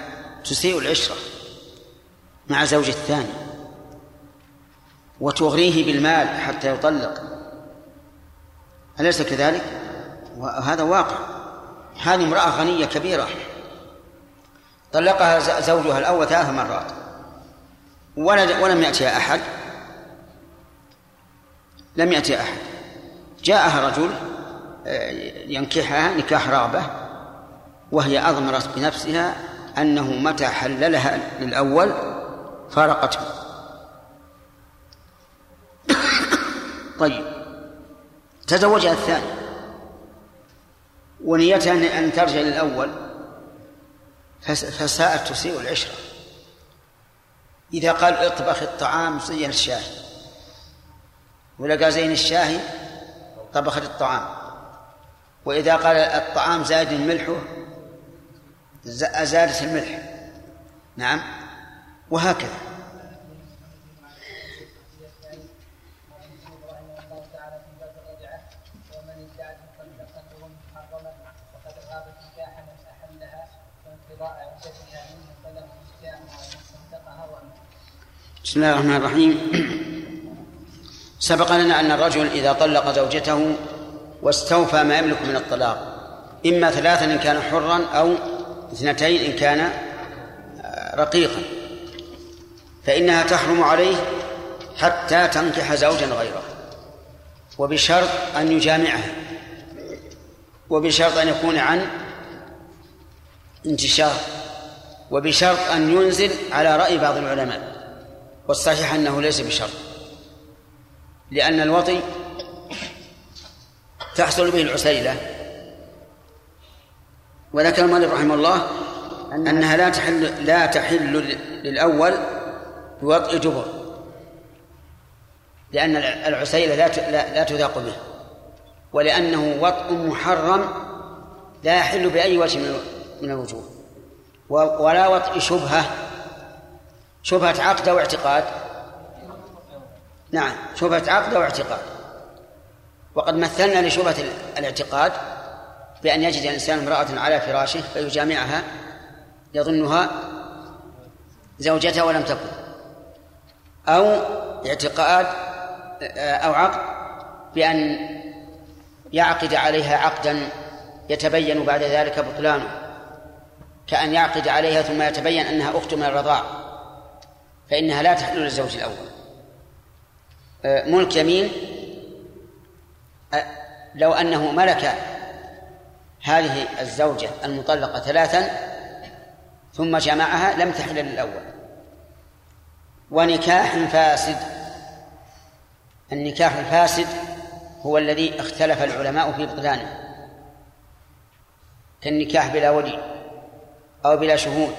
تسيء العشرة مع زوج الثاني وتغريه بالمال حتى يطلق. أليس كذلك؟ وهذا واقع. هذه امرأة غنية كبيرة. طلقها زوجها الأول ثلاث مرات. ولم يأتها أحد. لم يأتي أحد. جاءها رجل آه، ينكحها نكاح رغبة وهي أضمرت بنفسها أنه متى حللها للأول فارقته. طيب. تزوجها الثاني. ونيتها أن ترجع للأول فساءت تسيء العشرة. إذا قال اطبخ الطعام زين الشاهي ولقى زين الشاهي طبخت الطعام. وإذا قال الطعام زاد ملحه زادت الملح. نعم. وهكذا. بسم الله الرحمن الرحيم. سبق لنا أن الرجل إذا طلق زوجته واستوفى ما يملك من الطلاق إما ثلاثا إن كان حرا أو اثنتين إن كان رقيقا. فإنها تحرم عليه حتى تنكح زوجا غيره وبشرط أن يجامعها وبشرط أن يكون عن انتشار وبشرط أن ينزل على رأي بعض العلماء والصحيح أنه ليس بشرط. لأن الوطي تحصل به العسيلة. وذكر المؤلف رحمه الله أنها لا تحل لا تحل للأول بوطء دبر لأن العسيلة لا لا تذاق به ولأنه وطء محرم لا يحل بأي وجه من الوجوه. ولا وطء شبهة شبهة عقد أو اعتقاد. نعم شبهة عقد أو اعتقاد. وقد مثلنا لشبهة الاعتقاد بأن يجد الإنسان امرأة على فراشه فيجامعها يظنها زوجته ولم تكن. أو اعتقاد أو عقد بأن يعقد عليها عقدا يتبين بعد ذلك بطلانه. كأن يعقد عليها ثم يتبين أنها أخت من الرضاع فإنها لا تحل للزوج الأول. ملك يمين لو أنه ملك هذه الزوجة المطلقة ثلاثا ثم جمعها لم تحل للأول. ونكاح فاسد. النكاح الفاسد هو الذي اختلف العلماء في بطلانه. كالنكاح بلا ولي أو بلا شهود.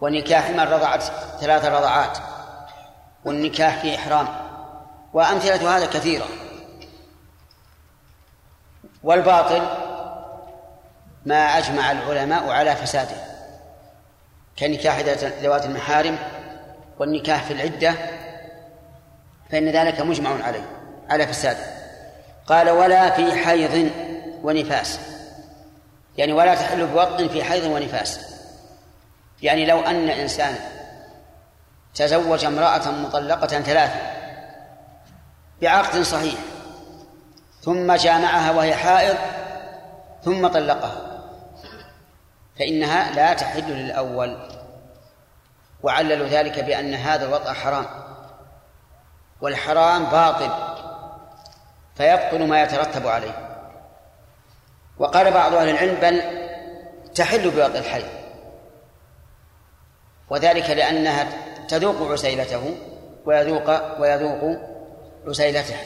ونكاح من رضعت ثلاث رضعات. والنكاح في إحرام. وأمثلة هذا كثيرة. والباطل ما أجمع العلماء على فساده. كنكاح ذوات المحارم والنكاح في العدة فإن ذلك مجمع عليه على فساده. قال ولا في حيض ونفاس. يعني ولا تحل بوطء في حيض ونفاس. يعني لو أن إنسان تزوج امرأة مطلقة ثلاثة بعقد صحيح. ثم جامعها وهي حائض ثم طلقها. فإنها لا تحل للأول. وعللوا ذلك بأن هذا الوطأ حرام. والحرام باطل. فيبطل ما يترتب عليه. وقال بعض أهل العلم بل تحل بوطء الحيض. وذلك لأنها تذوق عسيلته ويذوق ويذوق عسيلته.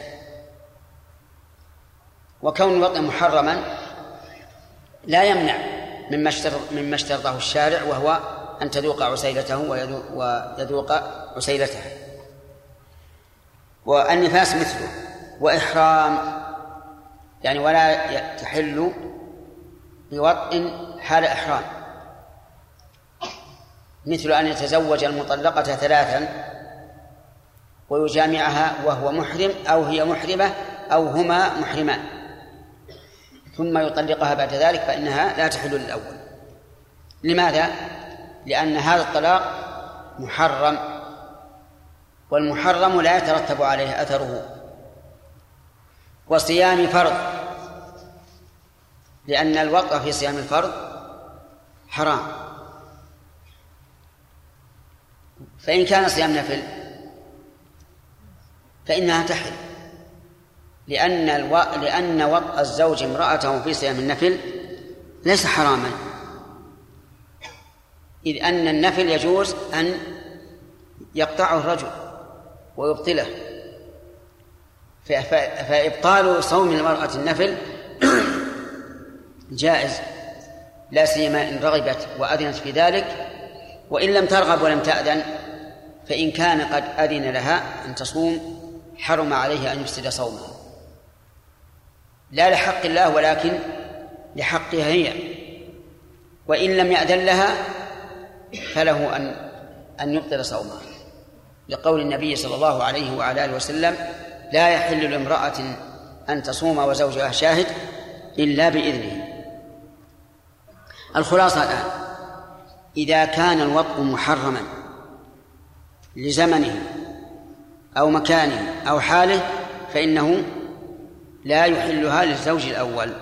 وكون الوطء محرما لا يمنع مما مما اشترطه الشارع وهو أن تذوق عسيلته ويذوق عسيلته. والنفاس مثله وإحرام يعني ولا تحل بوطء حال إحرام. مثل أن يتزوج المطلقة ثلاثا ويجامعها وهو محرم أو هي محرمة أو هما محرمان. ثم يطلقها بعد ذلك فإنها لا تحل للأول. لماذا؟ لأن هذا الطلاق محرم والمحرم لا يترتب عليه أثره. وصيام فرض لأن الوقع في صيام الفرض حرام. فإن كان صيام نفل فإنها تحل. لأن ألو... لأن وطأ الزوج امرأته في صيام النفل ليس حراما. إذ أن النفل يجوز أن يقطعه الرجل ويبطله. فإبطال صوم المرأة النفل جائز. لا سيما إن رغبت وأذنت في ذلك. وإن لم ترغب ولم تأذن فإن كان قد أذن لها أن تصوم حرم عليه أن يفسد صومها لا لحق الله ولكن لحقها هي. وإن لم يأذن لها فله أن أن يبطل صومها لقول النبي صلى الله عليه وعلى آله وسلم لا يحل لامرأة أن تصوم وزوجها شاهد إلا بإذنه. الخلاصة الآن إذا كان الوطء محرما لزمنه أو مكانه أو حاله فإنه لا يحلها للزوج الأول.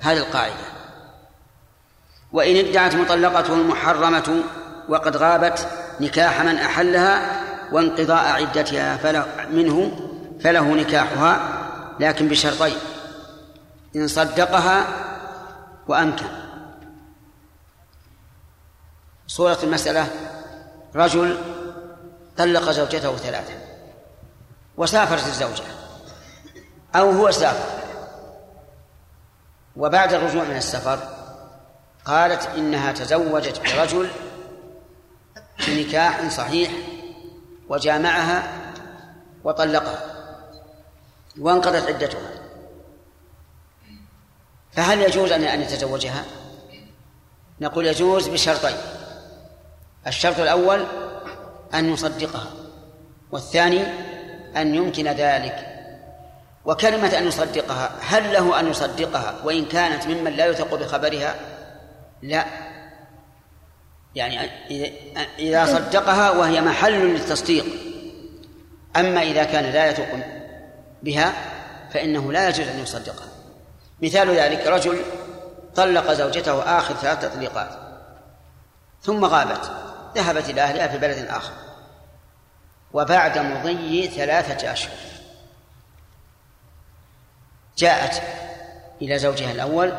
هذه القاعدة. وإن ادعت مطلقته المحرمة وقد غابت نكاح من أحلها وانقضاء عدتها فله منه فله نكاحها لكن بشرطين. إن صدقها وأمكن. صورة المسألة رجل طلق زوجته ثلاثة. وسافرت الزوجة أو هو سافر. وبعد الرجوع من السفر قالت إنها تزوجت برجل بنكاح صحيح وجامعها وطلقها وانقضت عدتها. فهل يجوز أن يتزوجها؟ نقول يجوز بشرطين. الشرط الأول أن يصدقها والثاني أن يمكن ذلك وكلمة أن يصدقها هل له أن يصدقها؟ وإن كانت ممن لا يثق بخبرها لا. يعني إذا صدقها وهي محل للتصديق. أما إذا كان لا يثق بها فإنه لا يجوز أن يصدقها. مثال ذلك رجل طلق زوجته آخر ثلاث تطليقات ثم غابت ذهبت إلى أهلها في بلد آخر. وبعد مضي ثلاثة أشهر جاءت إلى زوجها الأول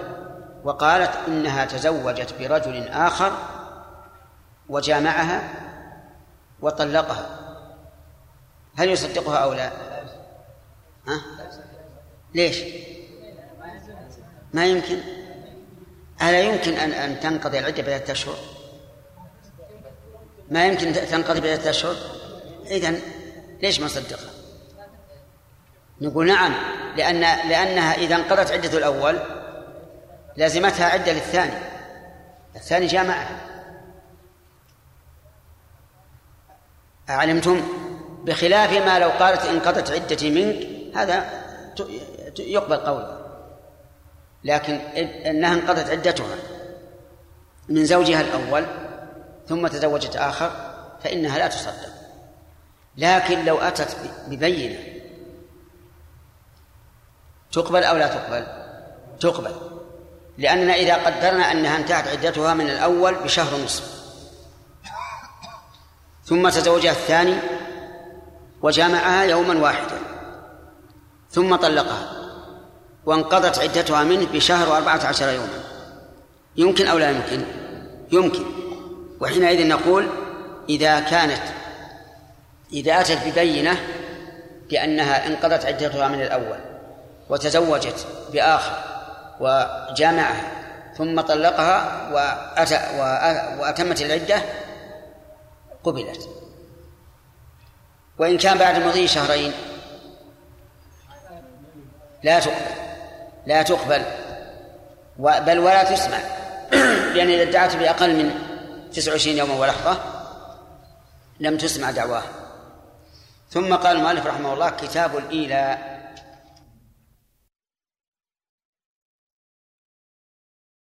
وقالت إنها تزوجت برجل آخر وجامعها وطلقها هل يصدقها أو لا؟ ها؟ ليش؟ ما يمكن ألا يمكن أن أن تنقضي العدة بثلاثة أشهر؟ ما يمكن تنقضي بثلاثة أشهر؟ إذا ليش ما صدقها؟ نقول نعم لأن لأنها إذا انقضت عدة الأول لازمتها عدة للثاني. الثاني جاء معها أعلمتم؟ بخلاف ما لو قالت انقضت عدتي منك هذا يقبل قولها. لكن إنها انقضت عدتها من زوجها الأول ثم تزوجت آخر فإنها لا تصدق. لكن لو أتت ببينة تقبل أو لا تقبل؟ تقبل. لأننا إذا قدرنا أنها انتهت عدتها من الأول بشهر ونصف ثم تزوجها الثاني وجامعها يوما واحدا. ثم طلقها وانقضت عدتها منه بشهر وأربعة عشر يوما. يمكن أو لا يمكن؟ يمكن. وحينئذ نقول إذا كانت إذا أتت ببينة بأنها انقضت عدتها من الأول وتزوجت بآخر وجامعها ثم طلقها وأتى وأتمت العدة قبلت. وإن كان بعد مضي شهرين لا تقبل لا تقبل بل ولا تسمع. لأن إذا ادعت بأقل من 29 يوما ولحظة لم تسمع دعواه. ثم قال المؤلف رحمه الله كتاب الإيلاء.